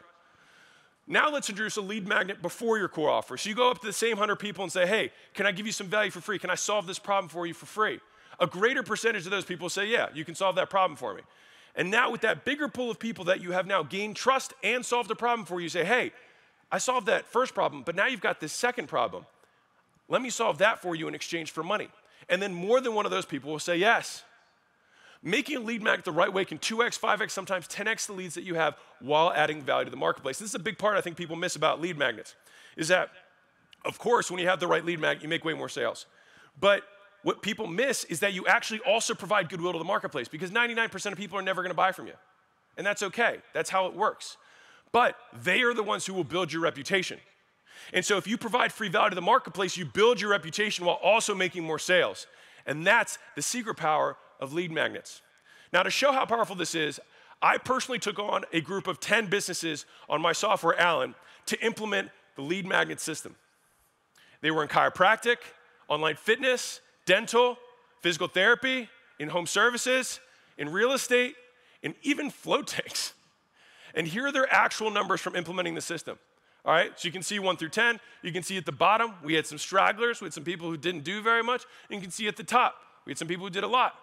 Now let's introduce a lead magnet before your core offer. So you go up to the same 100 people and say, hey, can I give you some value for free? Can I solve this problem for you for free? A greater percentage of those people say, yeah, you can solve that problem for me. And now with that bigger pool of people that you have now gained trust and solved a problem for you, say, hey, I solved that first problem, but now you've got this second problem. Let me solve that for you in exchange for money. And then more than one of those people will say yes. Making a lead magnet the right way can 2x, 5x, sometimes 10x the leads that you have while adding value to the marketplace. This is a big part I think people miss about lead magnets is that, of course, when you have the right lead magnet, you make way more sales. But what people miss is that you actually also provide goodwill to the marketplace because 99% of people are never going to buy from you. And that's okay. That's how it works. But they are the ones who will build your reputation. And so if you provide free value to the marketplace, you build your reputation while also making more sales. And that's the secret power of lead magnets. Now, to show how powerful this is, I personally took on a group of 10 businesses on my software, ALAN, to implement the lead magnet system. They were in chiropractic, online fitness, dental, physical therapy, in home services, in real estate, and even float tanks. And here are their actual numbers from implementing the system. All right, so you can see one through 10. You can see at the bottom, we had some stragglers, we had some people who didn't do very much. And you can see at the top, we had some people who did a lot.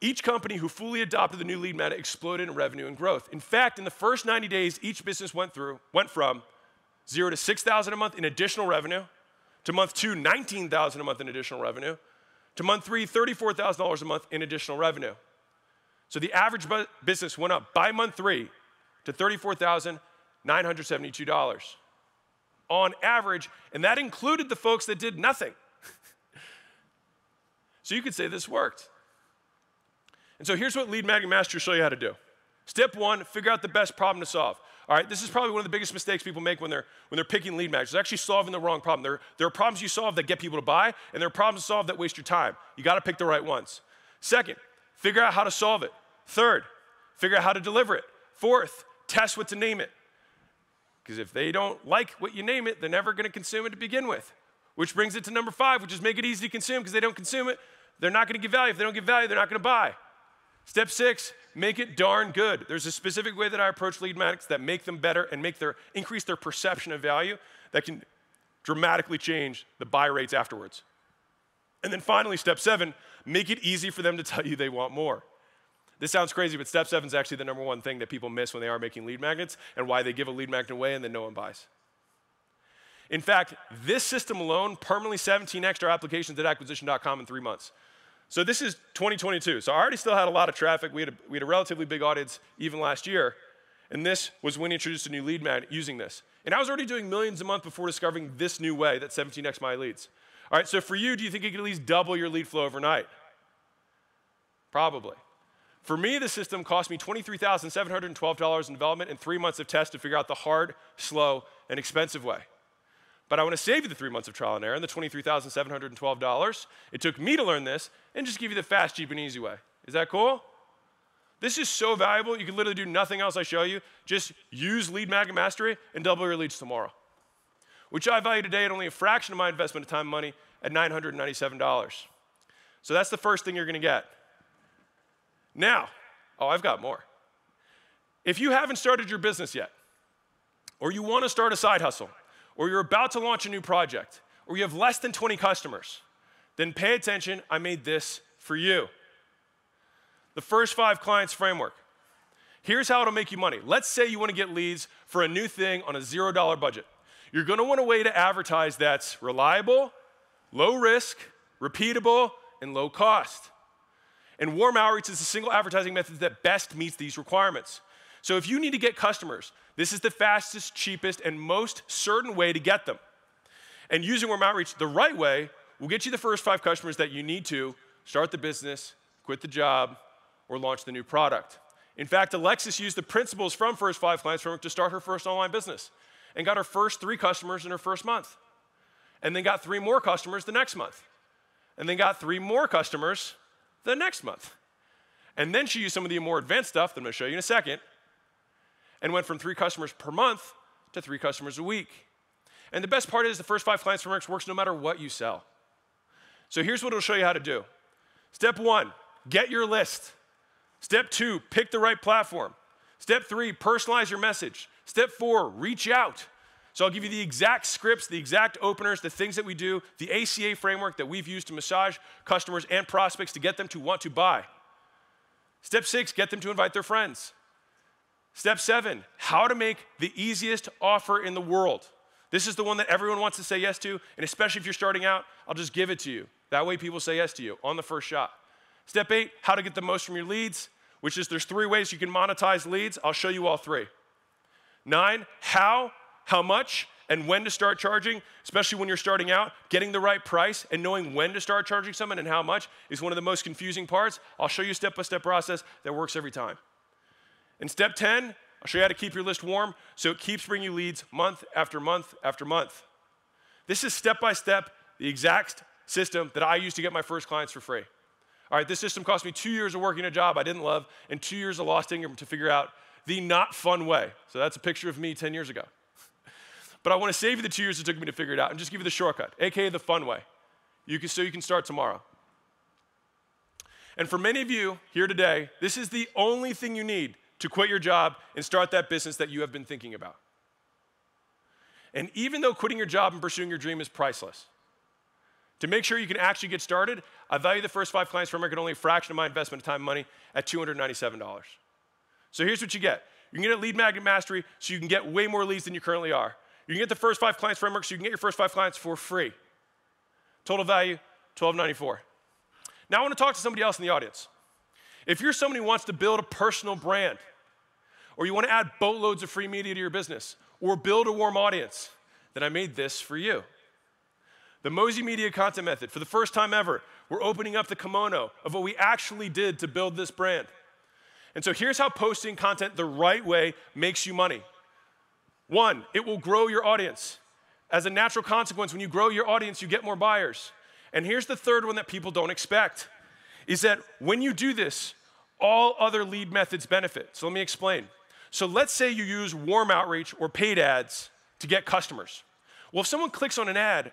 Each company who fully adopted the new lead magnet exploded in revenue and growth. In fact, in the first 90 days, each business went through went from zero to 6,000 a month in additional revenue, to month two, 19,000 a month in additional revenue, to month three, $34,000 a month in additional revenue. So the average business went up by month three to $34,972 on average, and that included the folks that did nothing. so you could say this worked. And so here's what Lead Magnet Master will show you how to do. Step one, figure out the best problem to solve. All right, this is probably one of the biggest mistakes people make when they're, when they're picking lead magnets. They're actually solving the wrong problem. There, there are problems you solve that get people to buy, and there are problems to solve that waste your time. You gotta pick the right ones. Second, figure out how to solve it. Third, figure out how to deliver it. Fourth, test what to name it. Because if they don't like what you name it, they're never to consume it to begin with. Which brings it to number five, which is make it easy to consume because they don't consume it. They're not to give value. If they don't give value, they're not to buy. Step six, make it darn good. There's a specific way that I approach lead magnets that make them better and make their increase their perception of value that can dramatically change the buy rates afterwards. And then finally, step seven, make it easy for them to tell you they want more. This sounds crazy, but step seven is actually the number one thing that people miss when they are making lead magnets and why they give a lead magnet away and then no one buys. In fact, this system alone permanently 17 extra applications at acquisition.com in three months. So this is 2022. So I already still had a lot of traffic. We had a, we had a relatively big audience even last year. And this was when he introduced a new lead magnet using this. And I was already doing millions a month before discovering this new way that 17x my leads. All right, so for you, do you think you could at least double your lead flow overnight? Probably. For me, the system cost me $23,712 in development and three months of tests to figure out the hard, slow, and expensive way. But I want to save you the three months of trial and error and the $23,712. It took me to learn this and just give you the fast, cheap, and easy way. Is that cool? This is so valuable, you can literally do nothing else I show you. Just use Lead Magnet Mastery and double your leads tomorrow, which I value today at only a fraction of my investment of time and money at $997. So that's the first thing you're going to get. Now, oh, I've got more. If you haven't started your business yet, or you want to start a side hustle, or you're about to launch a new project, or you have less than 20 customers, then pay attention. I made this for you. The first five clients framework. Here's how it'll make you money. Let's say you want to get leads for a new thing on a $0 budget. You're going to want a way to advertise that's reliable, low risk, repeatable, and low cost. And warm outreach is the single advertising method that best meets these requirements. So if you need to get customers, this is the fastest, cheapest, and most certain way to get them. And using warm outreach the right way will get you the first five customers that you need to start the business, quit the job, or launch the new product. In fact, Alexis used the principles from First Five Clients Framework to start her first online business and got her first three customers in her first month. And then got three more customers the next month. And then got three more customers the next month. And then she used some of the more advanced stuff that I'm gonna show you in a second and went from three customers per month to three customers a week. And the best part is the first five clients framework works no matter what you sell. So here's what it'll show you how to do. Step one, get your list. Step two, pick the right platform. Step three, personalize your message. Step four, reach out. So I'll give you the exact scripts, the exact openers, the things that we do, the ACA framework that we've used to massage customers and prospects to get them to want to buy. Step six, get them to invite their friends. Step seven, how to make the easiest offer in the world. This is the one that everyone wants to say yes to, and especially if you're starting out, I'll just give it to you. That way people say yes to you on the first shot. Step eight, how to get the most from your leads, which is there's three ways you can monetize leads. I'll show you all three. Nine, how how much and when to start charging, especially when you're starting out, getting the right price and knowing when to start charging someone and how much is one of the most confusing parts. I'll show you step by step process that works every time. In step 10, I'll show you how to keep your list warm so it keeps bringing you leads month after month after month. This is step by step the exact system that I used to get my first clients for free. All right, this system cost me two years of working a job I didn't love and two years of lost income to figure out the not fun way. So that's a picture of me 10 years ago. But I want to save you the two years it took me to figure it out and just give you the shortcut, aka the fun way. You can, so you can start tomorrow. And for many of you here today, this is the only thing you need to quit your job and start that business that you have been thinking about. And even though quitting your job and pursuing your dream is priceless, to make sure you can actually get started, I value the first five clients framework at only a fraction of my investment of time and money at $297. So here's what you get. You can get a lead magnet mastery so you can get way more leads than you currently are. You can get the first five clients framework so you can get your first five clients for free. Total value, 1294. Now I want to talk to somebody else in the audience. If you're somebody who wants to build a personal brand, or you want to add boatloads of free media to your business, or build a warm audience, then I made this for you. The Mozi Media Content Method, for the first time ever, we're opening up the kimono of what we actually did to build this brand. And so here's how posting content the right way makes you money. One, it will grow your audience. As a natural consequence, when you grow your audience, you get more buyers. And here's the third one that people don't expect is that when you do this, all other lead methods benefit. So let me explain. So let's say you use warm outreach or paid ads to get customers. Well, if someone clicks on an ad,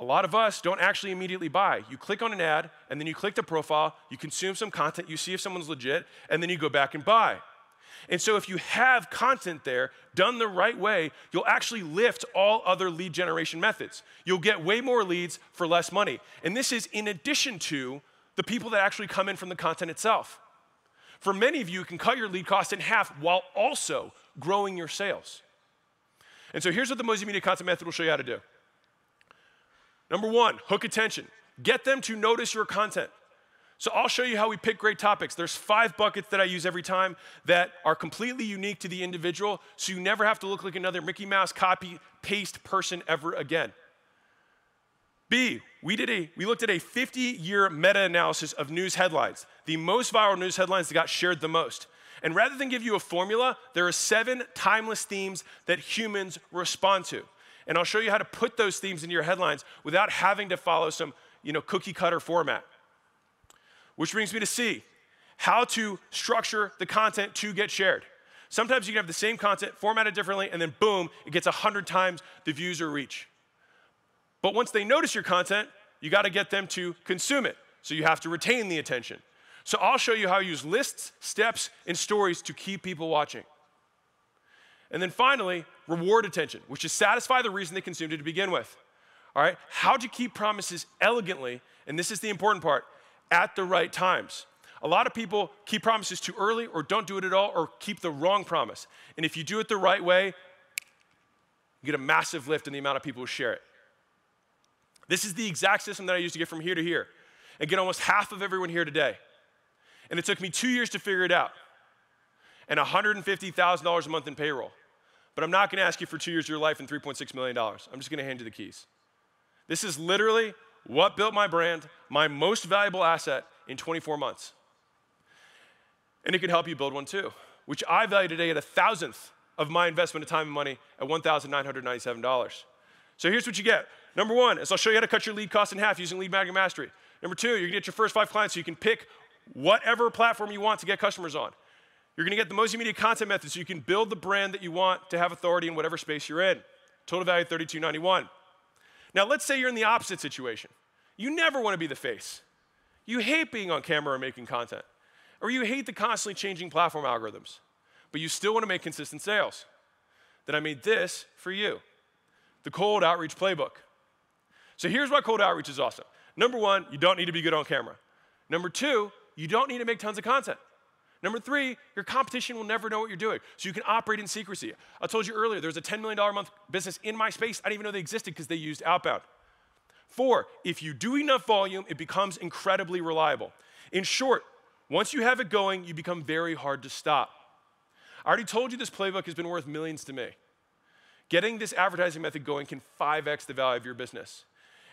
a lot of us don't actually immediately buy. You click on an ad, and then you click the profile, you consume some content, you see if someone's legit, and then you go back and buy. And so, if you have content there done the right way, you'll actually lift all other lead generation methods. You'll get way more leads for less money. And this is in addition to the people that actually come in from the content itself. For many of you, you can cut your lead cost in half while also growing your sales. And so, here's what the Mozi Media Content Method will show you how to do. Number one, hook attention. Get them to notice your content. So I'll show you how we pick great topics. There's five buckets that I use every time that are completely unique to the individual, so you never have to look like another Mickey Mouse copy paste person ever again. B, we did a we looked at a 50-year meta-analysis of news headlines, the most viral news headlines that got shared the most. And rather than give you a formula, there are seven timeless themes that humans respond to. And I'll show you how to put those themes into your headlines without having to follow some, you know, cookie cutter format. Which brings me to C, how to structure the content to get shared. Sometimes you can have the same content formatted differently, and then boom, it gets 100 times the views or reach. But once they notice your content, you got to get them to consume it. So you have to retain the attention. So I'll show you how I use lists, steps, and stories to keep people watching. And then finally, reward attention, which is satisfy the reason they consumed it to begin with. All right? how to keep promises elegantly? And this is the important part at the right times. A lot of people keep promises too early or don't do it at all or keep the wrong promise. And if you do it the right way, you get a massive lift in the amount of people who share it. This is the exact system that I used to get from here to here and get almost half of everyone here today. And it took me two years to figure it out and $150,000 a month in payroll. But I'm not gonna ask you for two years of your life and $3.6 million. I'm just gonna hand you the keys. This is literally what built my brand, my most valuable asset in 24 months. And it can help you build one too, which I value today at a thousandth of my investment of time and money at $1,997. So here's what you get. Number one is I'll show you how to cut your lead cost in half using Lead Magnet Mastery. Number two, you're gonna get your first five clients so you can pick whatever platform you want to get customers on. You're gonna get the Mosey Media content method so you can build the brand that you want to have authority in whatever space you're in. Total value 3291. Now, let's say you're in the opposite situation. You never want to be the face. You hate being on camera or making content, or you hate the constantly changing platform algorithms, but you still want to make consistent sales. Then I made this for you the cold outreach playbook. So here's why cold outreach is awesome. Number one, you don't need to be good on camera. Number two, you don't need to make tons of content. Number three, your competition will never know what you're doing. So you can operate in secrecy. I told you earlier, there was a $10 million a month business in my space. I didn't even know they existed because they used outbound. Four, if you do enough volume, it becomes incredibly reliable. In short, once you have it going, you become very hard to stop. I already told you this playbook has been worth millions to me. Getting this advertising method going can 5x the value of your business.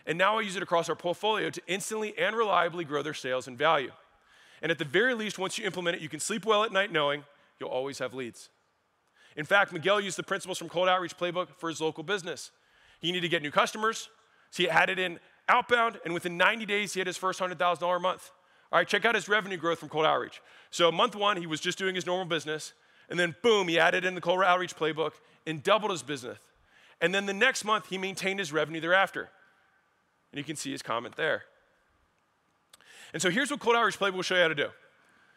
And now I use it across our portfolio to instantly and reliably grow their sales and value. And at the very least, once you implement it, you can sleep well at night knowing you'll always have leads. In fact, Miguel used the principles from Cold Outreach Playbook for his local business. He needed to get new customers, so he added in outbound, and within 90 days, he had his first $100,000 a month. All right, check out his revenue growth from Cold Outreach. So, month one, he was just doing his normal business, and then boom, he added in the Cold Outreach Playbook and doubled his business. And then the next month, he maintained his revenue thereafter. And you can see his comment there. And so here's what Cold Outreach Playbook will show you how to do.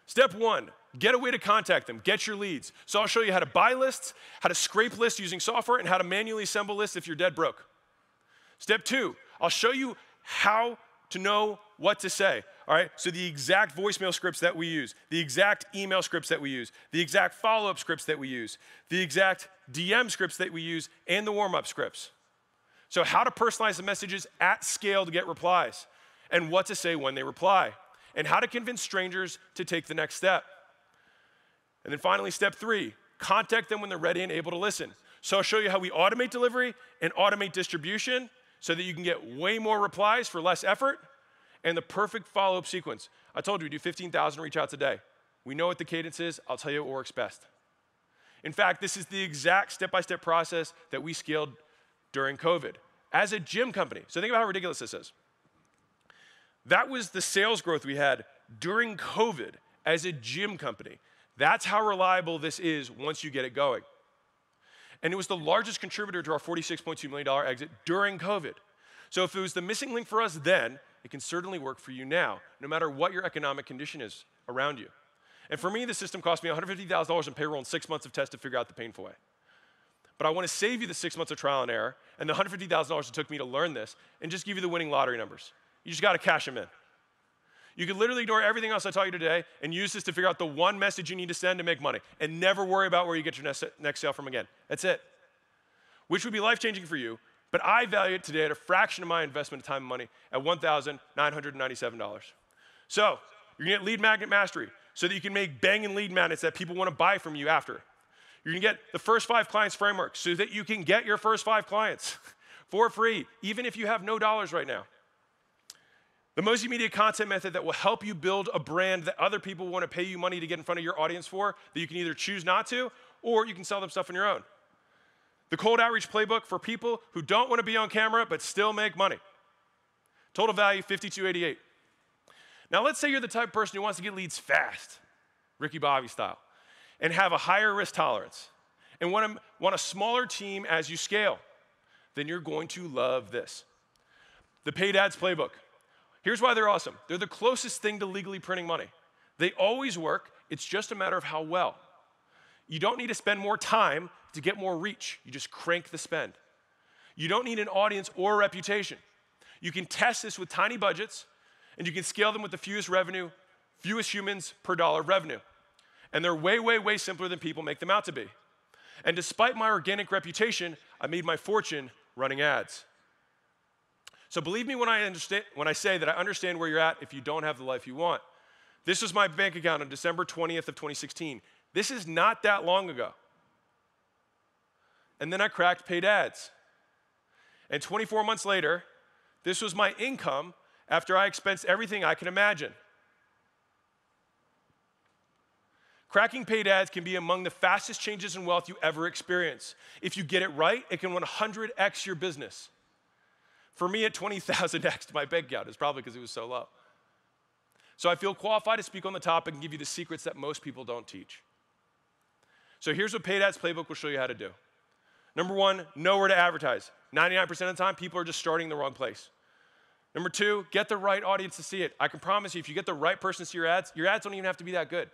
Step one, get a way to contact them, get your leads. So I'll show you how to buy lists, how to scrape lists using software, and how to manually assemble lists if you're dead broke. Step two, I'll show you how to know what to say. All right, so the exact voicemail scripts that we use, the exact email scripts that we use, the exact follow up scripts that we use, the exact DM scripts that we use, and the warm up scripts. So, how to personalize the messages at scale to get replies, and what to say when they reply, and how to convince strangers to take the next step. And then finally, step three contact them when they're ready and able to listen. So, I'll show you how we automate delivery and automate distribution so that you can get way more replies for less effort and the perfect follow up sequence. I told you we do 15,000 reach outs a day. We know what the cadence is. I'll tell you what works best. In fact, this is the exact step by step process that we scaled during COVID as a gym company. So think about how ridiculous this is. That was the sales growth we had during COVID as a gym company. That's how reliable this is once you get it going and it was the largest contributor to our $46.2 million exit during COVID. So if it was the missing link for us then, it can certainly work for you now, no matter what your economic condition is around you. And for me, the system cost me $150,000 in payroll and six months of tests to figure out the painful way. But I want to save you the six months of trial and error and the $150,000 it took me to learn this and just give you the winning lottery numbers. You just got to cash them in. You could literally ignore everything else I taught you today and use this to figure out the one message you need to send to make money and never worry about where you get your next, next sale from again. That's it. Which would be life changing for you, but I value it today at a fraction of my investment of time and money at $1,997. So, you're gonna get lead magnet mastery so that you can make banging lead magnets that people wanna buy from you after. You're gonna get the first five clients framework so that you can get your first five clients for free, even if you have no dollars right now. The Mozi Media content method that will help you build a brand that other people want to pay you money to get in front of your audience for, that you can either choose not to, or you can sell them stuff on your own. The cold outreach playbook for people who don't want to be on camera but still make money. Total value 5288. Now let's say you're the type of person who wants to get leads fast, Ricky Bobby style, and have a higher risk tolerance, and want a, want a smaller team as you scale. Then you're going to love this. The paid ads playbook. Here's why they're awesome they're the closest thing to legally printing money. They always work, it's just a matter of how well. You don't need to spend more time to get more reach, you just crank the spend. You don't need an audience or a reputation. You can test this with tiny budgets, and you can scale them with the fewest revenue, fewest humans per dollar of revenue. And they're way, way, way simpler than people make them out to be. And despite my organic reputation, I made my fortune running ads. So believe me when I, understand, when I say that I understand where you're at if you don't have the life you want. This was my bank account on December 20th of 2016. This is not that long ago. And then I cracked paid ads. And 24 months later, this was my income after I expensed everything I can imagine. Cracking paid ads can be among the fastest changes in wealth you ever experience. If you get it right, it can 100x your business. For me, at 20,000x my bank account is probably because it was so low. So I feel qualified to speak on the topic and give you the secrets that most people don't teach. So here's what Paid Ads Playbook will show you how to do. Number one, know where to advertise. 99% of the time, people are just starting in the wrong place. Number two, get the right audience to see it. I can promise you, if you get the right person to see your ads, your ads don't even have to be that good.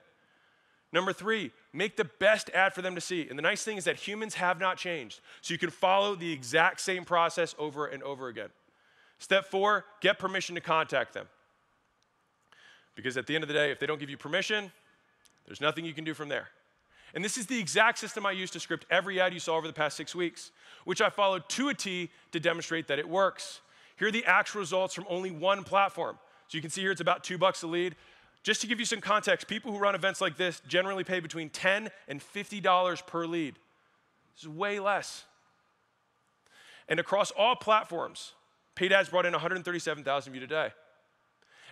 Number three, make the best ad for them to see. And the nice thing is that humans have not changed. So you can follow the exact same process over and over again. Step four, get permission to contact them. Because at the end of the day, if they don't give you permission, there's nothing you can do from there. And this is the exact system I used to script every ad you saw over the past six weeks, which I followed to a T to demonstrate that it works. Here are the actual results from only one platform. So you can see here it's about two bucks a lead. Just to give you some context, people who run events like this generally pay between 10 and $50 per lead. This is way less. And across all platforms, paid ads brought in 137,000 views a day.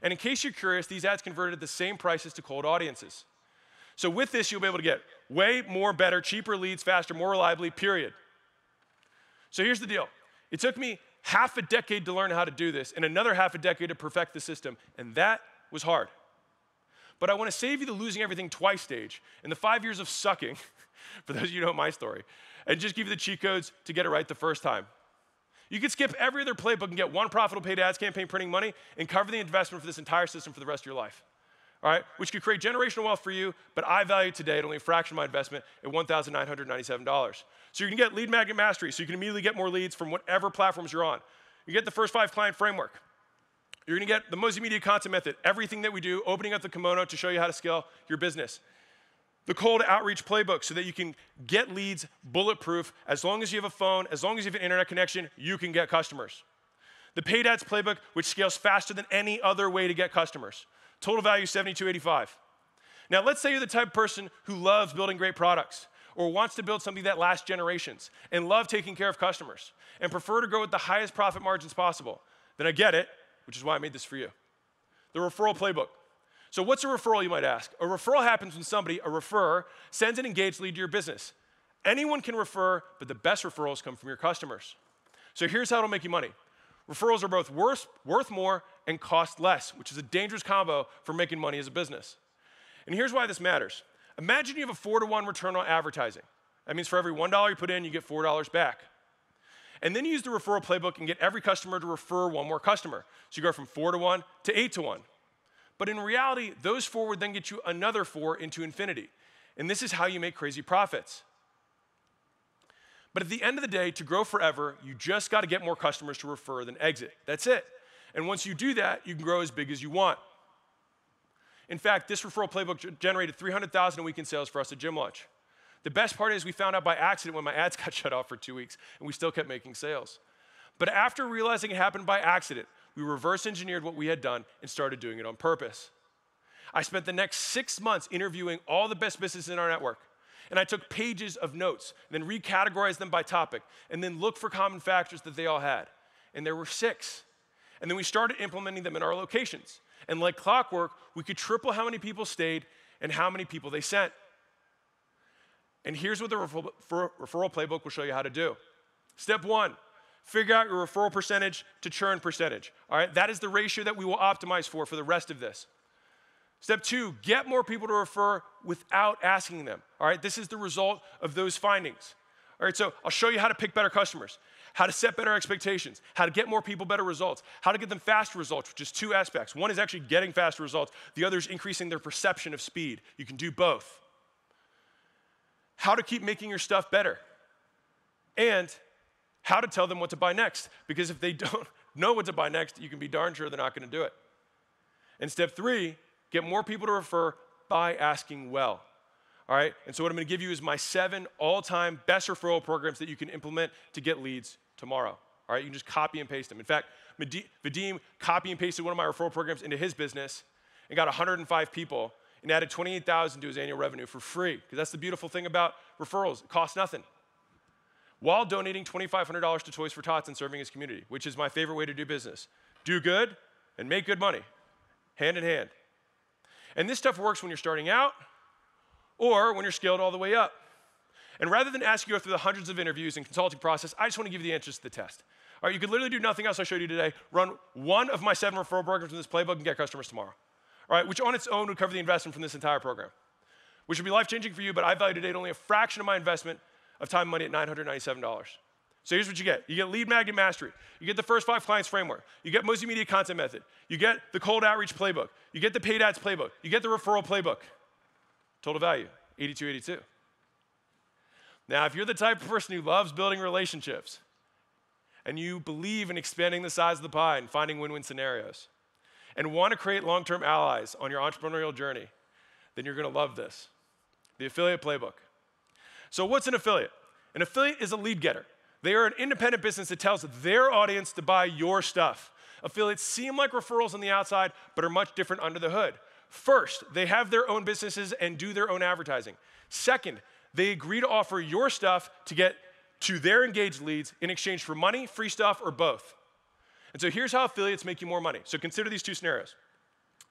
And in case you're curious, these ads converted at the same prices to cold audiences. So with this, you'll be able to get way more better, cheaper leads faster, more reliably, period. So here's the deal. It took me half a decade to learn how to do this and another half a decade to perfect the system, and that was hard. But I want to save you the losing everything twice stage and the five years of sucking, for those of you who know my story, and just give you the cheat codes to get it right the first time. You could skip every other playbook and get one profitable paid ads campaign printing money and cover the investment for this entire system for the rest of your life. All right, which could create generational wealth for you, but I value today at only a fraction of my investment at $1,997. So you can get lead magnet mastery, so you can immediately get more leads from whatever platforms you're on. You get the first five client framework. You're gonna get the Mozi Media content method, everything that we do, opening up the kimono to show you how to scale your business. The cold outreach playbook so that you can get leads bulletproof. As long as you have a phone, as long as you have an internet connection, you can get customers. The paid ads playbook, which scales faster than any other way to get customers. Total value 7285. Now, let's say you're the type of person who loves building great products or wants to build something that lasts generations and love taking care of customers and prefer to grow with the highest profit margins possible. Then I get it which is why I made this for you. The referral playbook. So, what's a referral, you might ask? A referral happens when somebody, a referrer, sends an engaged lead to your business. Anyone can refer, but the best referrals come from your customers. So, here's how it'll make you money referrals are both worth, worth more and cost less, which is a dangerous combo for making money as a business. And here's why this matters. Imagine you have a four to one return on advertising. That means for every $1 you put in, you get $4 back. And then you use the referral playbook and get every customer to refer one more customer. So you go from four to one to eight to one. But in reality, those four would then get you another four into infinity. And this is how you make crazy profits. But at the end of the day, to grow forever, you just got to get more customers to refer than exit. That's it. And once you do that, you can grow as big as you want. In fact, this referral playbook generated 300,000 a week in sales for us at Gym Launch. The best part is we found out by accident when my ads got shut off for two weeks, and we still kept making sales. But after realizing it happened by accident, we reverse engineered what we had done and started doing it on purpose. I spent the next six months interviewing all the best businesses in our network. And I took pages of notes, then recategorized them by topic, and then looked for common factors that they all had. And there were six. And then we started implementing them in our locations. And like clockwork, we could triple how many people stayed and how many people they sent. And here's what the referral, referral playbook will show you how to do. Step one, figure out your referral percentage to churn percentage. All right, that is the ratio that we will optimize for for the rest of this. Step two, get more people to refer without asking them. All right, this is the result of those findings. All right, so I'll show you how to pick better customers, how to set better expectations, how to get more people better results, how to get them faster results, which is two aspects. One is actually getting faster results, the other is increasing their perception of speed. You can do both how to keep making your stuff better, and how to tell them what to buy next. Because if they don't know what to buy next, you can be darn sure they're not going to do it. And step three, get more people to refer by asking well. All right? And so, what I'm going to give you is my seven all time best referral programs that you can implement to get leads tomorrow. All right? You can just copy and paste them. In fact, Vadim copy and pasted one of my referral programs into his business and got 105 people and added 28,000 to his annual revenue for free. Because that's the beautiful thing about referrals, it costs nothing. While donating $2,500 to Toys for Tots and serving his community, which is my favorite way to do business. Do good and make good money, hand in hand. And this stuff works when you're starting out or when you're scaled all the way up. And rather than ask you through the hundreds of interviews and consulting process, I just want to give you the answers to the test. All right, you could literally do nothing else I showed you today. Run one of my seven referral programs in this playbook and get customers tomorrow right, which on its own would cover the investment from this entire program, which would be life changing for you, but I value today only a fraction of my investment of time and money at $997. So here's what you get. You get lead magnet mastery. You get the first five clients framework. You get Mozi Media content method. You get the cold outreach playbook. You get the paid ads playbook. You get the referral playbook. Total value, 8282. Now, if you're the type of person who loves building relationships and you believe in expanding the size of the pie and finding win-win scenarios, and want to create long term allies on your entrepreneurial journey, then you're going to love this the affiliate playbook. So, what's an affiliate? An affiliate is a lead getter. They are an independent business that tells their audience to buy your stuff. Affiliates seem like referrals on the outside, but are much different under the hood. First, they have their own businesses and do their own advertising. Second, they agree to offer your stuff to get to their engaged leads in exchange for money, free stuff, or both. And so here's how affiliates make you more money. So consider these two scenarios.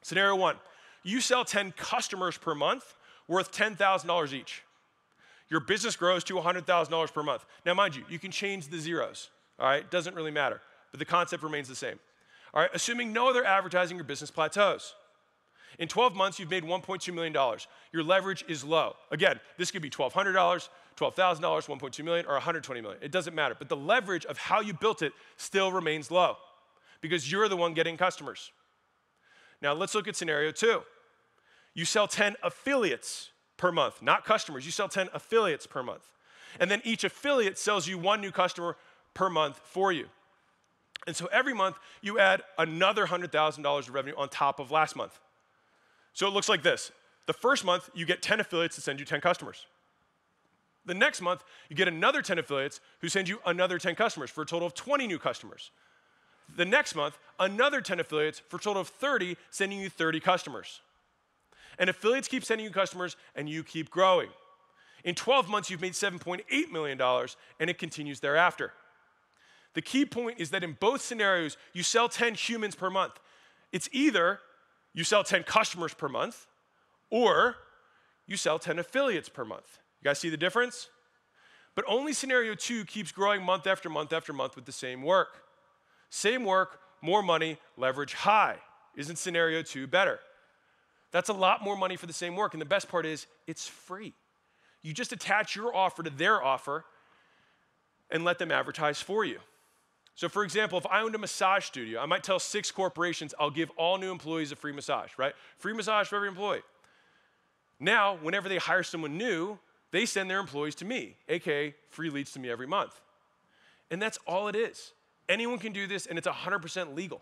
Scenario one you sell 10 customers per month worth $10,000 each. Your business grows to $100,000 per month. Now, mind you, you can change the zeros, all right? Doesn't really matter, but the concept remains the same. All right, assuming no other advertising, your business plateaus. In 12 months, you've made $1.2 million. Your leverage is low. Again, this could be $1,200, $12,000, 1.2 million, or 120 million. It doesn't matter. But the leverage of how you built it still remains low because you're the one getting customers. Now let's look at scenario two. You sell 10 affiliates per month, not customers. You sell 10 affiliates per month. And then each affiliate sells you one new customer per month for you. And so every month you add another $100,000 of revenue on top of last month. So it looks like this. The first month you get 10 affiliates to send you 10 customers. The next month you get another 10 affiliates who send you another 10 customers for a total of 20 new customers. The next month, another 10 affiliates for a total of 30, sending you 30 customers. And affiliates keep sending you customers, and you keep growing. In 12 months, you've made $7.8 million, and it continues thereafter. The key point is that in both scenarios, you sell 10 humans per month. It's either you sell 10 customers per month, or you sell 10 affiliates per month. You guys see the difference? But only scenario two keeps growing month after month after month with the same work. Same work, more money, leverage high. Isn't scenario two better? That's a lot more money for the same work. And the best part is, it's free. You just attach your offer to their offer and let them advertise for you. So, for example, if I owned a massage studio, I might tell six corporations I'll give all new employees a free massage, right? Free massage for every employee. Now, whenever they hire someone new, they send their employees to me, aka free leads to me every month. And that's all it is. Anyone can do this, and it's 100% legal.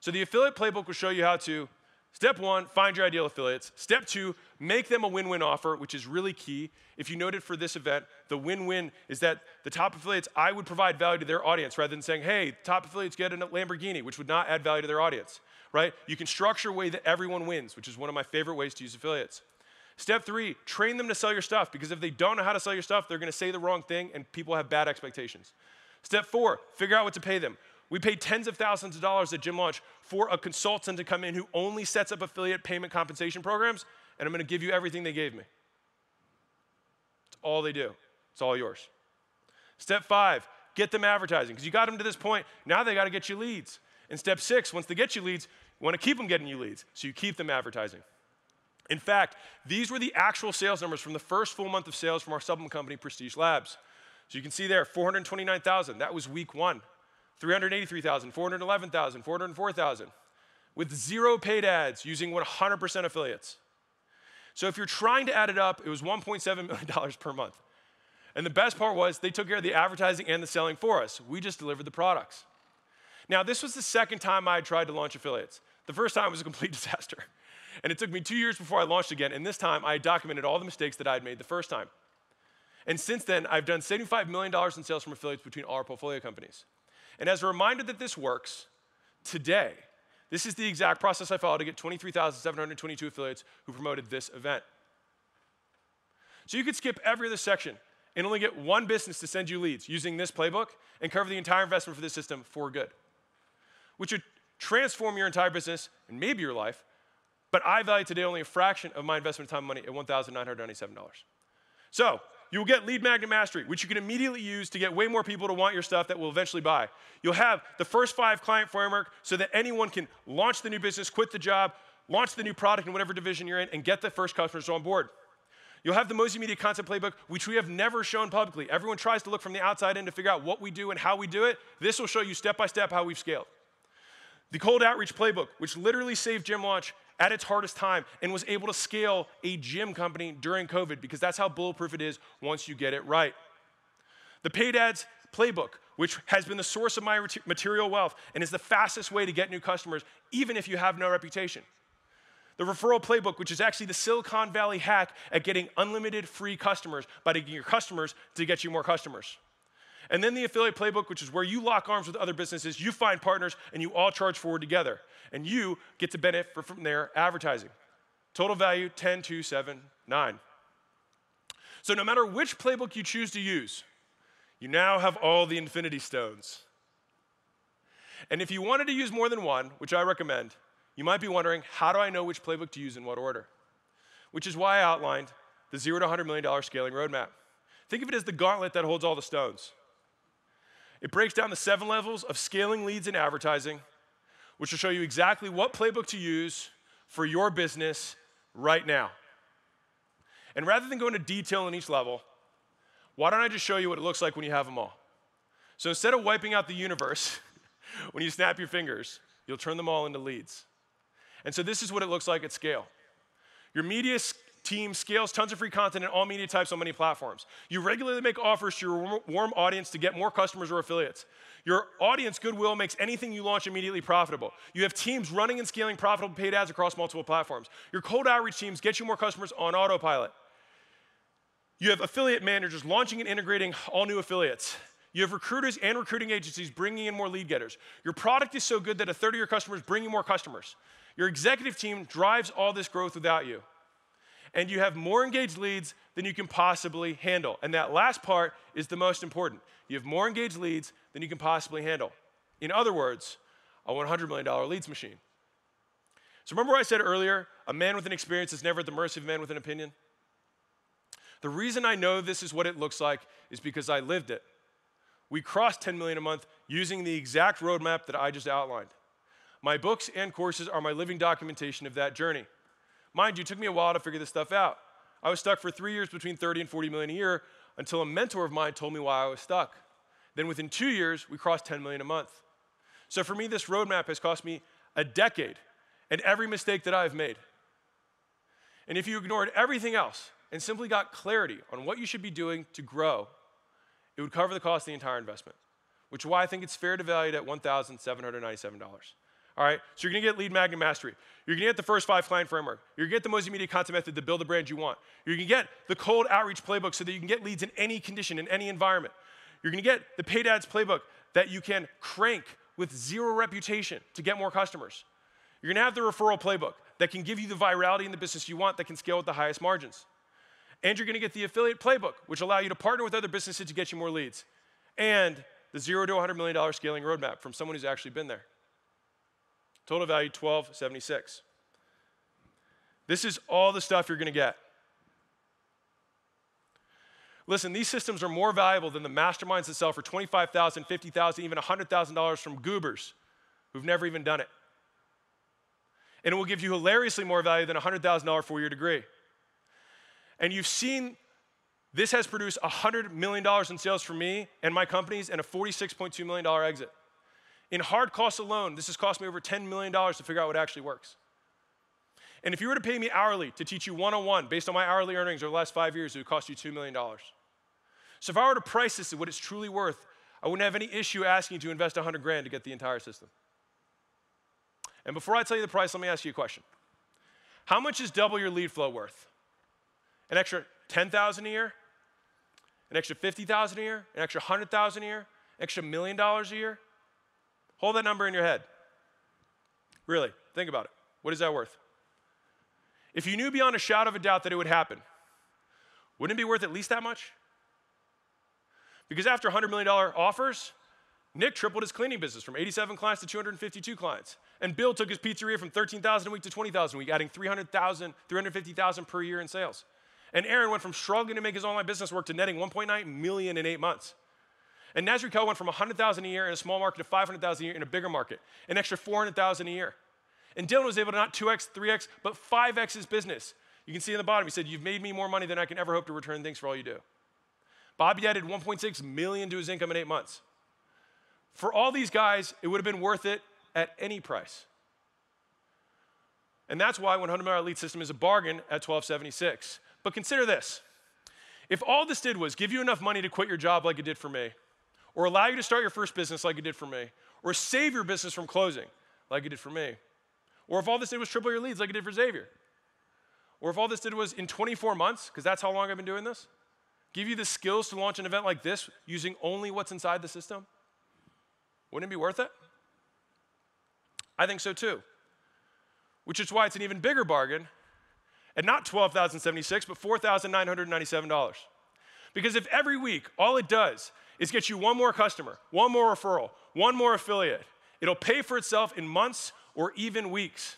So the affiliate playbook will show you how to Step one, find your ideal affiliates. Step two, make them a win win offer, which is really key. If you noted for this event, the win win is that the top affiliates, I would provide value to their audience rather than saying, hey, top affiliates get a Lamborghini, which would not add value to their audience, right? You can structure a way that everyone wins, which is one of my favorite ways to use affiliates. Step three, train them to sell your stuff because if they don't know how to sell your stuff, they're gonna say the wrong thing and people have bad expectations. Step four, figure out what to pay them. We paid tens of thousands of dollars at Gym Launch for a consultant to come in who only sets up affiliate payment compensation programs, and I'm gonna give you everything they gave me. It's all they do, it's all yours. Step five, get them advertising, because you got them to this point, now they gotta get you leads. And step six, once they get you leads, you wanna keep them getting you leads, so you keep them advertising. In fact, these were the actual sales numbers from the first full month of sales from our supplement company, Prestige Labs. So you can see there, 429,000. That was week one. 383,000, 411,000, 404,000, with zero paid ads using 100% affiliates. So if you're trying to add it up, it was $1.7 million per month. And the best part was they took care of the advertising and the selling for us. We just delivered the products. Now, this was the second time I had tried to launch affiliates. The first time was a complete disaster. And it took me two years before I launched again. And this time, I documented all the mistakes that I had made the first time. And since then, I've done $75 million in sales from affiliates between all our portfolio companies. And as a reminder that this works, today, this is the exact process I followed to get 23,722 affiliates who promoted this event. So you could skip every other section and only get one business to send you leads using this playbook and cover the entire investment for this system for good, which would transform your entire business and maybe your life. But I value today only a fraction of my investment time and money at $1,997. So you will get lead magnet mastery, which you can immediately use to get way more people to want your stuff that will eventually buy. You'll have the first five client framework so that anyone can launch the new business, quit the job, launch the new product in whatever division you're in, and get the first customers on board. You'll have the Mozi Media Content Playbook, which we have never shown publicly. Everyone tries to look from the outside in to figure out what we do and how we do it. This will show you step by step how we've scaled. The Cold Outreach Playbook, which literally saved Gym Launch at its hardest time and was able to scale a gym company during COVID because that's how bulletproof it is once you get it right. The paid ads playbook, which has been the source of my material wealth and is the fastest way to get new customers, even if you have no reputation. The referral playbook, which is actually the Silicon Valley hack at getting unlimited free customers by getting your customers to get you more customers. And then the affiliate playbook, which is where you lock arms with other businesses, you find partners, and you all charge forward together. And you get to benefit from their advertising. Total value 10, 2, 7, 9. So no matter which playbook you choose to use, you now have all the infinity stones. And if you wanted to use more than one, which I recommend, you might be wondering, how do I know which playbook to use in what order? Which is why I outlined the zero to $100 million scaling roadmap. Think of it as the gauntlet that holds all the stones. It breaks down the seven levels of scaling leads and advertising, which will show you exactly what playbook to use for your business right now. And rather than go into detail in each level, Why don't I just show you what it looks like when you have them all? So instead of wiping out the universe, when you snap your fingers, you'll turn them all into leads. And so this is what it looks like at scale. Your media team scales tons of free content in all media types on many platforms. You regularly make offers to your warm audience to get more customers or affiliates. Your audience goodwill makes anything you launch immediately profitable. You have teams running and scaling profitable paid ads across multiple platforms. Your cold outreach teams get you more customers on autopilot. You have affiliate managers launching and integrating all new affiliates. You have recruiters and recruiting agencies bringing in more lead getters. Your product is so good that a third of your customers bring you more customers. Your executive team drives all this growth without you and you have more engaged leads than you can possibly handle. And that last part is the most important. You have more engaged leads than you can possibly handle. In other words, a $100 million leads machine. So remember what I said earlier, a man with an experience is never at the mercy of a man with an opinion? The reason I know this is what it looks like is because I lived it. We crossed 10 million a month using the exact roadmap that I just outlined. My books and courses are my living documentation of that journey. Mind you, it took me a while to figure this stuff out. I was stuck for three years between 30 and 40 million a year until a mentor of mine told me why I was stuck. Then within two years, we crossed 10 million a month. So for me, this roadmap has cost me a decade and every mistake that I've made. And if you ignored everything else and simply got clarity on what you should be doing to grow, it would cover the cost of the entire investment, which is why I think it's fair to value it at $1,797. All right, so you're gonna get lead magnet mastery. You're gonna get the first five client framework. You're gonna get the Mozi Media content method to build the brand you want. You're gonna get the cold outreach playbook so that you can get leads in any condition, in any environment. You're gonna get the paid ads playbook that you can crank with zero reputation to get more customers. You're gonna have the referral playbook that can give you the virality in the business you want that can scale with the highest margins. And you're gonna get the affiliate playbook, which allow you to partner with other businesses to get you more leads. And the zero to $100 million scaling roadmap from someone who's actually been there. Total value 1276. This is all the stuff you're going to get. Listen, these systems are more valuable than the masterminds that sell for $25,000, $50,000, even $100,000 from goobers who've never even done it. And it will give you hilariously more value than a $100,000 four year degree. And you've seen this has produced $100 million in sales for me and my companies and a $46.2 million exit. In hard costs alone, this has cost me over $10 million to figure out what actually works. And if you were to pay me hourly to teach you one on one based on my hourly earnings over the last five years, it would cost you $2 million. So if I were to price this at what it's truly worth, I wouldn't have any issue asking you to invest 100 grand to get the entire system. And before I tell you the price, let me ask you a question. How much is double your lead flow worth? An extra 10,000 a year? An extra 50,000 a year? An extra 100,000 a year? An extra million dollars a year? Hold that number in your head. Really, think about it. What is that worth? If you knew beyond a shadow of a doubt that it would happen, wouldn't it be worth at least that much? Because after $100 million offers, Nick tripled his cleaning business from 87 clients to 252 clients. And Bill took his pizzeria from 13,000 a week to 20,000 a week, adding 300,000, 350,000 per year in sales. And Aaron went from struggling to make his online business work to netting 1.9 million in eight months. And Nasri Co went from 100,000 a year in a small market to 500,000 a year in a bigger market, an extra 400,000 a year. And Dylan was able to not 2x, 3x, but 5x his business. You can see in the bottom, he said, You've made me more money than I can ever hope to return. Thanks for all you do. Bobby added 1.6 million to his income in eight months. For all these guys, it would have been worth it at any price. And that's why 100 Mile Elite System is a bargain at 1276. But consider this. If all this did was give you enough money to quit your job like it did for me, or allow you to start your first business like it did for me, or save your business from closing like it did for me, or if all this did was triple your leads like it did for Xavier, or if all this did was in 24 months, because that's how long I've been doing this, give you the skills to launch an event like this using only what's inside the system, wouldn't it be worth it? I think so too. Which is why it's an even bigger bargain at not 12,076, but $4,997. Because if every week all it does is get you one more customer, one more referral, one more affiliate. It'll pay for itself in months or even weeks.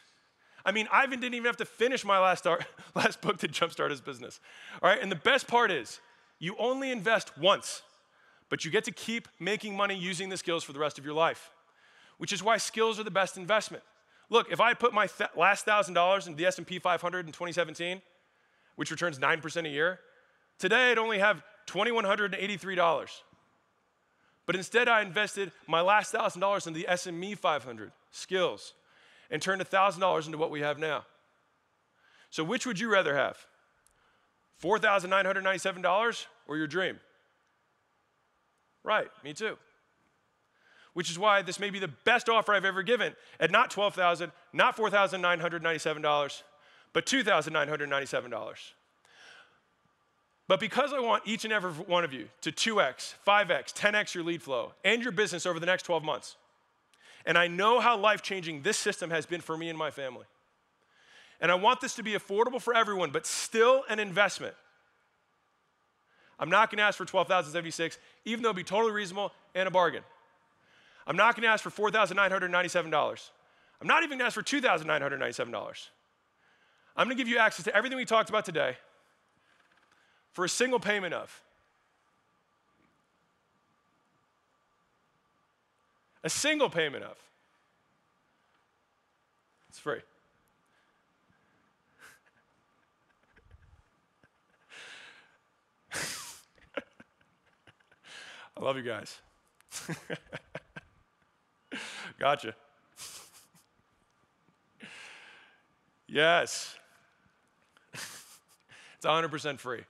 I mean, Ivan didn't even have to finish my last, start, last book to jumpstart his business. All right, and the best part is you only invest once, but you get to keep making money using the skills for the rest of your life, which is why skills are the best investment. Look, if I put my th- last thousand dollars into the S&P 500 in 2017, which returns 9% a year, today I'd only have $2,183. But instead, I invested my last $1,000 into the SME 500 skills and turned $1,000 into what we have now. So, which would you rather have? $4,997 or your dream? Right, me too. Which is why this may be the best offer I've ever given at not 12,000, not $4,997, but $2,997. But because I want each and every one of you to 2x, 5x, 10x your lead flow and your business over the next 12 months, and I know how life changing this system has been for me and my family, and I want this to be affordable for everyone, but still an investment. I'm not going to ask for 12,076, even though it'd be totally reasonable and a bargain. I'm not going to ask for $4,997. I'm not even to ask for $2,997. I'm to give you access to everything we talked about today for a single payment of a single payment of. It's free. I love you guys. Gotcha. yes. it's 100% free.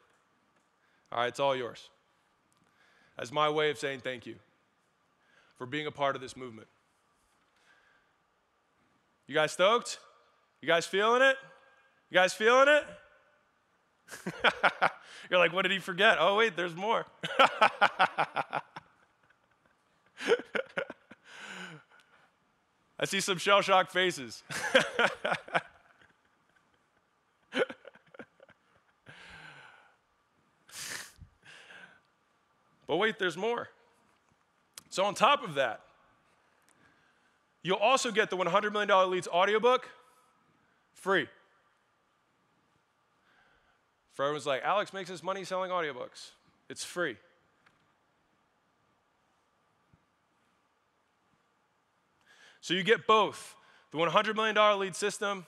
All right, it's all yours. That's my way of saying thank you for being a part of this movement. You guys stoked? You guys feeling it? You guys feeling it? You're like, what did he forget? Oh, wait, there's more. I see some shell shocked faces. but wait, there's more. So, on top of that, you'll also get the $100 million Leads audiobook free. For everyone's like, Alex makes his money selling audiobooks. It's free. So you get both the $100 million lead system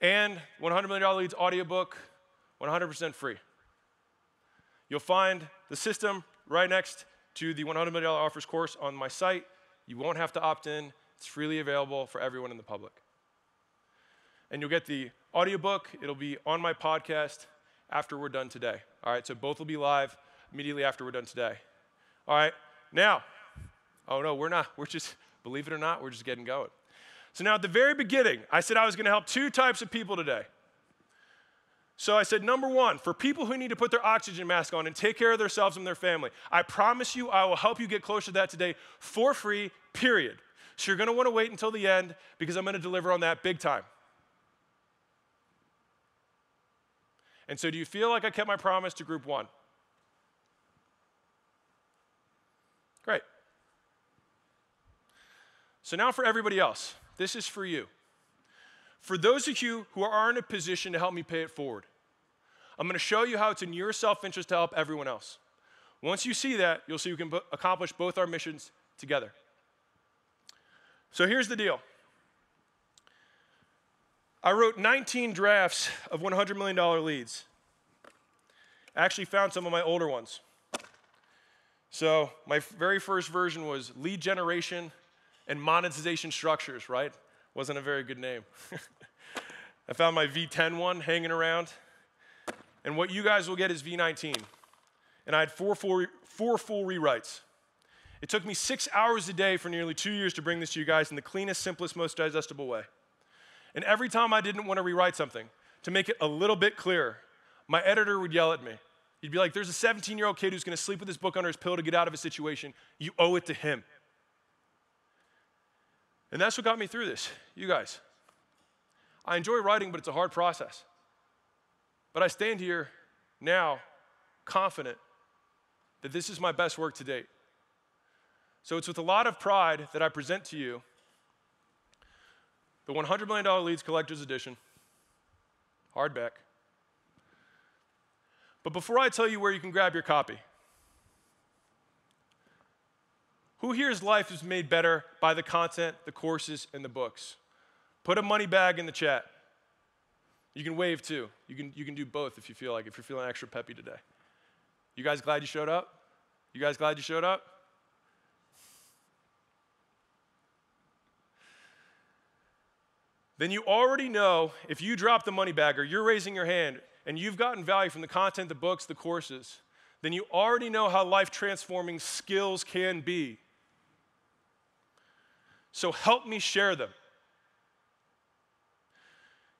and $100 million leads audiobook 100% free. You'll find the system right next to the $100 million offers course on my site. You won't have to opt in, it's freely available for everyone in the public. And you'll get the audiobook, it'll be on my podcast after we're done today. All right, so both will be live immediately after we're done today. All right, now, oh no, we're not, we're just, Believe it or not, we're just getting going. So now at the very beginning, I said I was going to help two types of people today. So I said, number one, for people who need to put their oxygen mask on and take care of themselves and their family, I promise you I will help you get closer to that today for free, period. So you're going to want to wait until the end because I'm going to deliver on that big time. And so, do you feel like I kept my promise to group one? Great. So now for everybody else, this is for you. For those of you who are in a position to help me pay it forward, I'm going to show you how it's in your self interest to help everyone else. Once you see that, you'll see we can accomplish both our missions together. So here's the deal I wrote 19 drafts of $100 million leads. I actually found some of my older ones. So, my very first version was lead generation and monetization structures, right? Wasn't a very good name. I found my V10 one hanging around. And what you guys will get is V19. And I had four full, four full rewrites. It took me six hours a day for nearly two years to bring this to you guys in the cleanest, simplest, most digestible way. And every time I didn't want to rewrite something, to make it a little bit clearer, my editor would yell at me. He'd be like, There's a 17 year old kid who's going to sleep with his book under his pillow to get out of a situation. You owe it to him. And that's what got me through this, you guys. I enjoy writing, but it's a hard process. But I stand here now confident that this is my best work to date. So it's with a lot of pride that I present to you the $100 million Leads Collector's Edition, hardback. But before I tell you where you can grab your copy, Who here's life is made better by the content, the courses, and the books? Put a money bag in the chat. You can wave too. You can, you can do both if you feel like, if you're feeling extra peppy today. You guys glad you showed up? You guys glad you showed up? Then you already know if you drop the money bag or you're raising your hand and you've gotten value from the content, the books, the courses, then you already know how life transforming skills can be. So help me share them.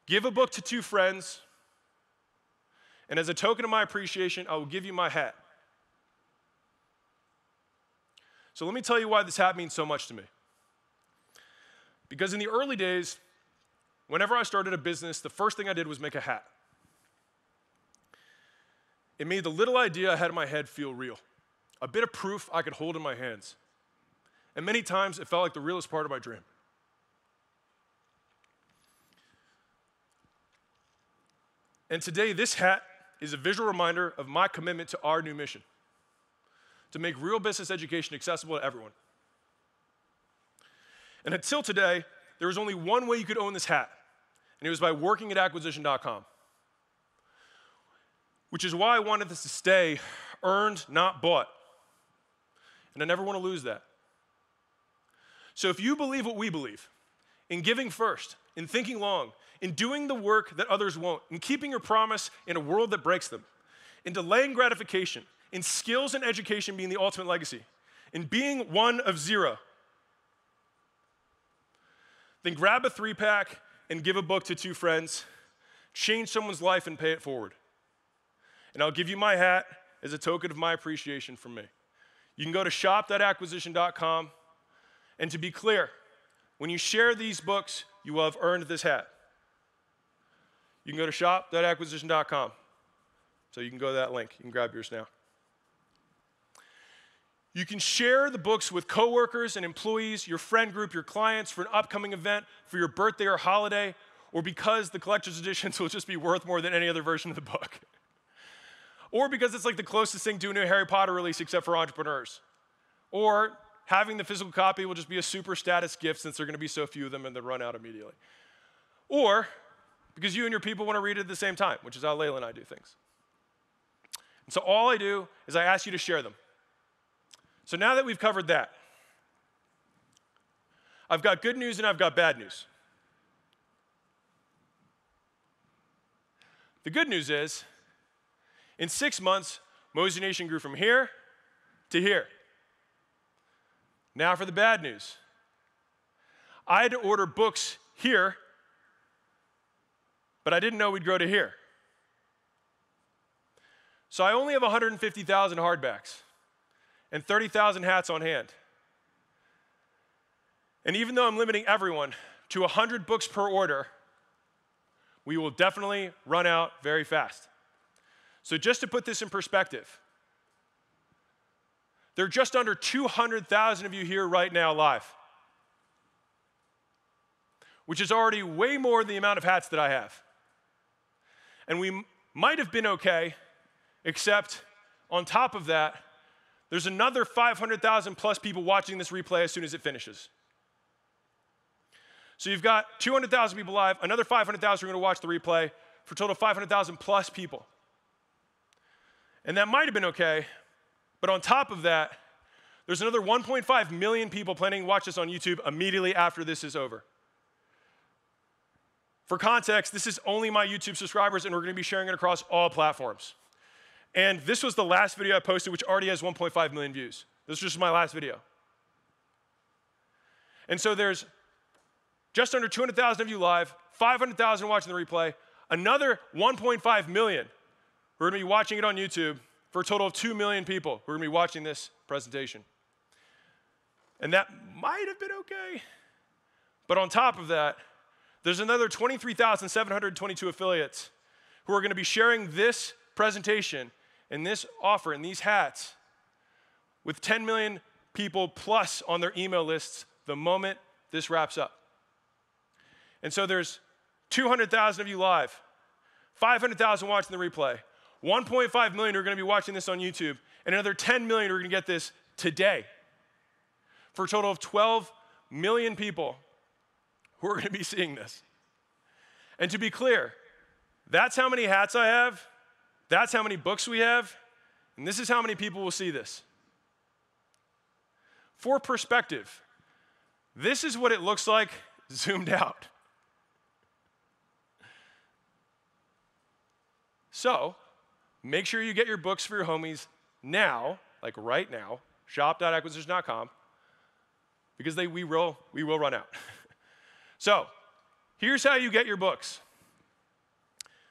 Give a book to two friends, and as a token of my appreciation, I will give you my hat. So let me tell you why this hat means so much to me. Because in the early days, whenever I started a business, the first thing I did was make a hat. It made the little idea I had in my head feel real, a bit of proof I could hold in my hands. And many times it felt like the realest part of my dream. And today, this hat is a visual reminder of my commitment to our new mission to make real business education accessible to everyone. And until today, there was only one way you could own this hat, and it was by working at acquisition.com. Which is why I wanted this to stay earned, not bought. And I never want to lose that. So if you believe what we believe, in giving first, in thinking long, in doing the work that others won't, in keeping your promise in a world that breaks them, in delaying gratification, in skills and education being the ultimate legacy, in being one of zero, then grab a three pack and give a book to two friends, change someone's life and pay it forward. And I'll give you my hat as a token of my appreciation from me. You can go to shop.acquisition.com. And to be clear, when you share these books, you will have earned this hat. You can go to shop.acquisition.com. So you can go to that link. You can grab yours now. You can share the books with coworkers and employees, your friend group, your clients for an upcoming event, for your birthday or holiday, or because the collector's editions will just be worth more than any other version of the book. or because it's like the closest thing to a new Harry Potter release except for entrepreneurs. Or having the physical copy will just be a super status gift since there are going to be so few of them and they run out immediately. Or because you and your people want to read it at the same time, which is how Leila and I do things. And so all I do is I ask you to share them. So now that we've covered that, I've got good news and I've got bad news. The good news is, in six months, Mosey Nation grew from here to here. Now for the bad news. I had to order books here, but I didn't know we'd grow to here. So I only have 150,000 hardbacks and 30,000 hats on hand. And even though I'm limiting everyone to 100 books per order, we will definitely run out very fast. So, just to put this in perspective, there are just under 200,000 of you here right now live, which is already way more than the amount of hats that I have. And we might have been okay, except on top of that, there's another 500,000 plus people watching this replay as soon as it finishes. So you've got 200,000 people live, another 500,000 are going to watch the replay, for total of 500,000 plus people. And that might have been okay, but on top of that, there's another 1.5 million people planning to watch this on YouTube immediately after this is over. For context, this is only my YouTube subscribers, and we're going to be sharing it across all platforms. And this was the last video I posted, which already has 1.5 million views. This was just my last video. And so there's just under 200,000 of you live, 500,000 watching the replay, another 1.5 million going to be watching it on YouTube for a total of 2 million people who are going to be watching this presentation. And that might have been okay. But on top of that, there's another 23,722 affiliates who are going to be sharing this presentation and this offer and these hats with 10 million people plus on their email lists the moment this wraps up. And so there's 200,000 of you live, 500,000 watching the replay, 1.5 million are going to be watching this on YouTube, and another 10 million are going to get this today. For a total of 12 million people who are going to be seeing this. And to be clear, that's how many hats I have, that's how many books we have, And this is how many people will see this. For perspective, this is what it looks like zoomed out. So, make sure you get your books for your homies now, like right now, shop.acquisition.com, because they, we, will, we will run out. so, here's how you get your books.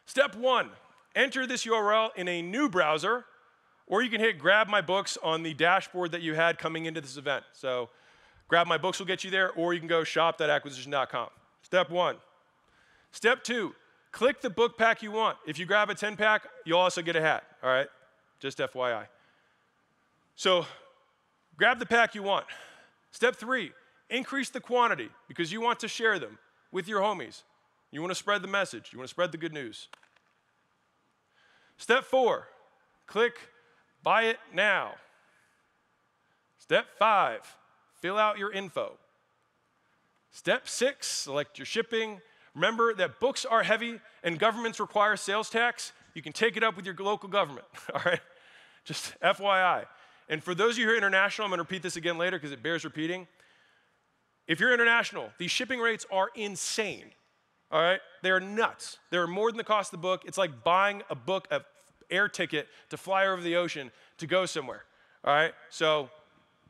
Step one enter this URL in a new browser, or you can hit grab my books on the dashboard that you had coming into this event. So, grab my books will get you there, or you can go shop.acquisition.com. Step one. Step two, click the book pack you want. If you grab a 10 pack, you'll also get a hat, all right? Just FYI. So, grab the pack you want. Step three, increase the quantity because you want to share them with your homies. You want to spread the message, you want to spread the good news. Step four, click buy it now. Step five, fill out your info. Step six, select your shipping. Remember that books are heavy and governments require sales tax. You can take it up with your local government, all right? Just FYI. And for those of you who are international, I'm going to repeat this again later because it bears repeating. If you're international, these shipping rates are insane. All right? They are nuts. They're more than the cost of the book. It's like buying a book, an air ticket to fly over the ocean to go somewhere. All right? So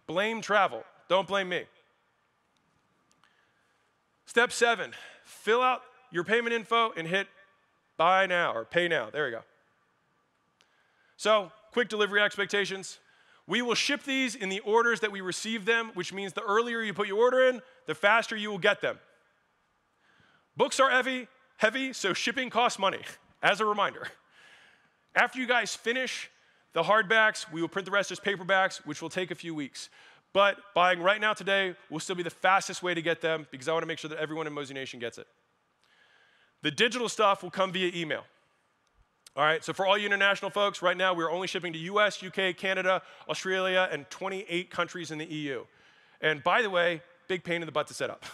blame travel. Don't blame me. Step seven fill out your payment info and hit buy now or pay now. There we go. So, quick delivery expectations. We will ship these in the orders that we receive them, which means the earlier you put your order in, the faster you will get them. Books are heavy, heavy, so shipping costs money, as a reminder. After you guys finish the hardbacks, we will print the rest as paperbacks, which will take a few weeks. But buying right now today will still be the fastest way to get them because I want to make sure that everyone in Mosey Nation gets it. The digital stuff will come via email. All right, so for all you international folks, right now we're only shipping to US, UK, Canada, Australia, and 28 countries in the EU. And by the way, big pain in the butt to set up.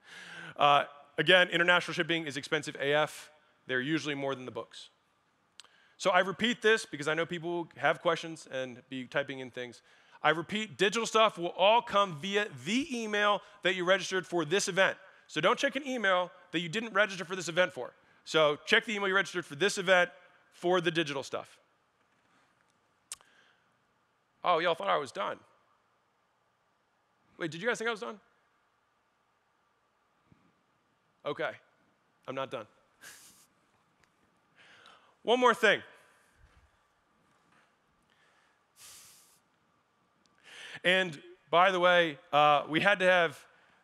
uh, again, international shipping is expensive AF. They're usually more than the books. So I repeat this because I know people have questions and be typing in things. I repeat, digital stuff will all come via the email that you registered for this event. So don't check an email that you didn't register for this event for. So check the email you registered for this event for the digital stuff. Oh, y'all thought I was done. Wait, did you guys think I was done? Okay, I'm not done. One more thing. And by the way, uh, we had to have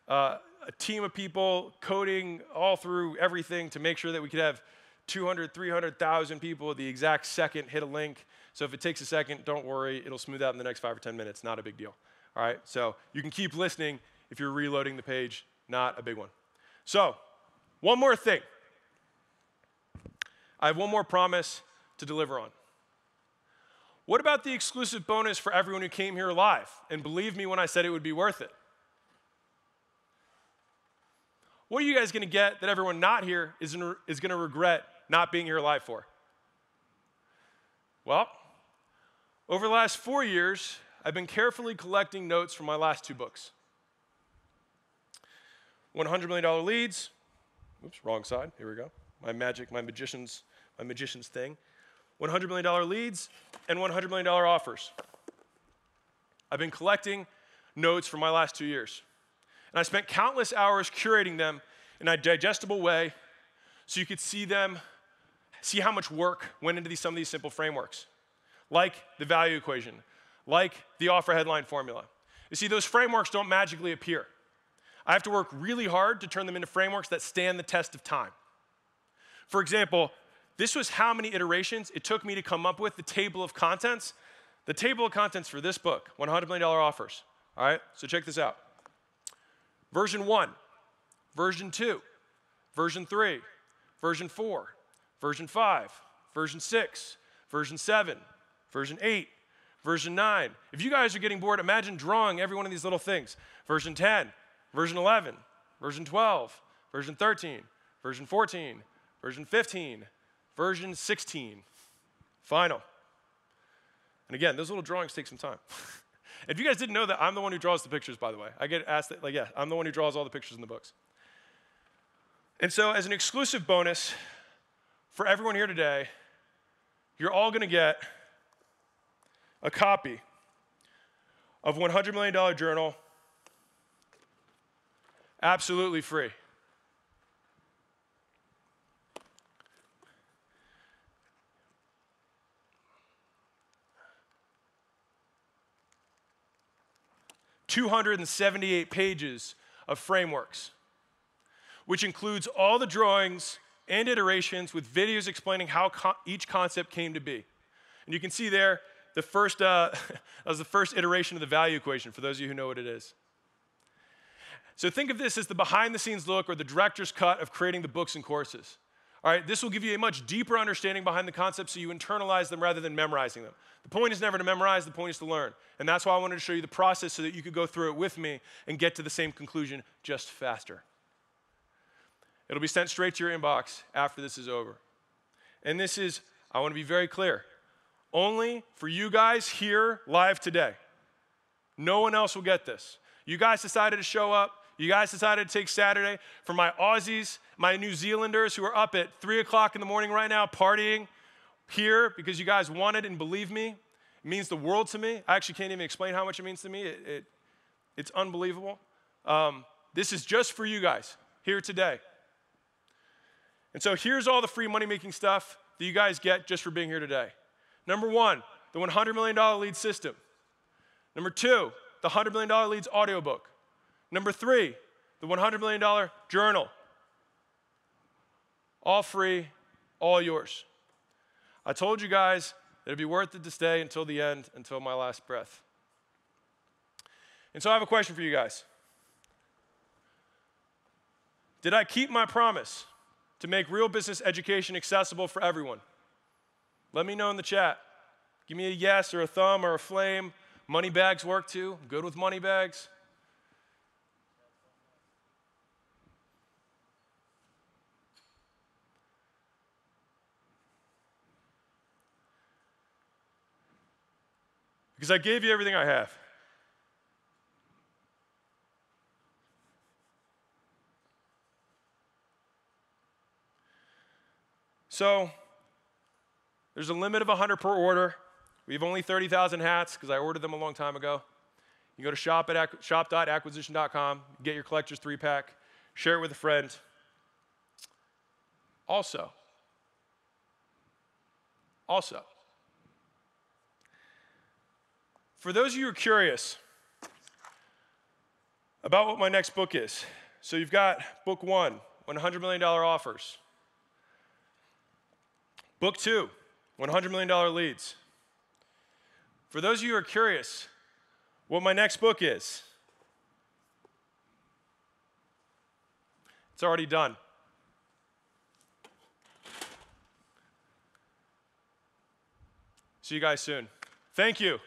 uh, a team of people coding all through everything to make sure that we could have 200, 300,000 people the exact second hit a link. So if it takes a second, don't worry, it'll smooth out in the next five or 10 minutes. Not a big deal. All right, so you can keep listening if you're reloading the page, not a big one. So, one more thing. I have one more promise to deliver on. What about the exclusive bonus for everyone who came here alive and believe me when I said it would be worth it? What are you guys going to get that everyone not here is, is going to regret not being here alive for? Well, over the last four years, I've been carefully collecting notes from my last two books $100 million leads. Oops, wrong side. Here we go. My magic, my magician's, my magician's thing. $100 million leads and $100 million offers. I've been collecting notes for my last two years. And I spent countless hours curating them in a digestible way so you could see them, see how much work went into these, some of these simple frameworks, like the value equation, like the offer headline formula. You see, those frameworks don't magically appear. I have to work really hard to turn them into frameworks that stand the test of time. For example, this was how many iterations it took me to come up with the table of contents. The table of contents for this book, $100 million offers. All right, so check this out. Version 1, version 2, version 3, version 4, version 5, version 6, version 7, version 8, version 9. If you guys are getting bored, imagine drawing every one of these little things. Version 10, version 11, version 12, version 13, version 14, version 15, version 16. Final. And again, those little drawings take some time. if you guys didn't know that, I'm the one who draws the pictures, by the way. I get asked that, like, yeah, I'm the one who draws all the pictures in the books. And so, as an exclusive bonus for everyone here today, you're all going to get a copy of $100 million journal absolutely free. Two hundred and seventy-eight pages of frameworks, which includes all the drawings and iterations with videos explaining how co- each concept came to be. And you can see there the first, uh, that was the first iteration of the value equation for those of you who know what it is. So think of this as the behind the scenes look or the director's cut of creating the books and courses. All right, this will give you a much deeper understanding behind the concepts so you internalize them rather than memorizing them. The point is never to memorize, the point is to learn. And that's why I wanted to show you the process so that you could go through it with me and get to the same conclusion just faster. It'll be sent straight to your inbox after this is over. And this is, I want to be very clear, only for you guys here live today. No one else will get this. You guys decided to show up. You guys decided to take Saturday. For my Aussies, my New Zealanders who are up at 3 o'clock in the morning right now partying here because you guys wanted and believe me, it means the world to me. I actually can't even explain how much it means to me. It, it it's unbelievable. Um, this is just for you guys here today. And so here's all the free money making stuff that you guys get just for being here today. Number one, the $100 million lead system. Number two, the $100 million leads audiobook. Number three, the $100 million journal. All free, all yours. I told you guys that it'd be worth it to stay until the end, until my last breath. And so I have a question for you guys. Did I keep my promise? to make real business education accessible for everyone? Let me know in the chat. Give me a yes or a thumb or a flame. Money bags work too. I'm good with money bags. Because I gave you everything I have. So there's a limit of 100 per order. We have only 30,000 hats because I ordered them a long time ago. You go to shop at shop.acquisition.com, get your collector's three pack, share it with a friend. Also, also, for those of you who are curious about what my next book is, so you've got book one, $100 million offers. Book two, $100 million leads. For those of you who are curious what my next book is, it's already done. See you guys soon. Thank you.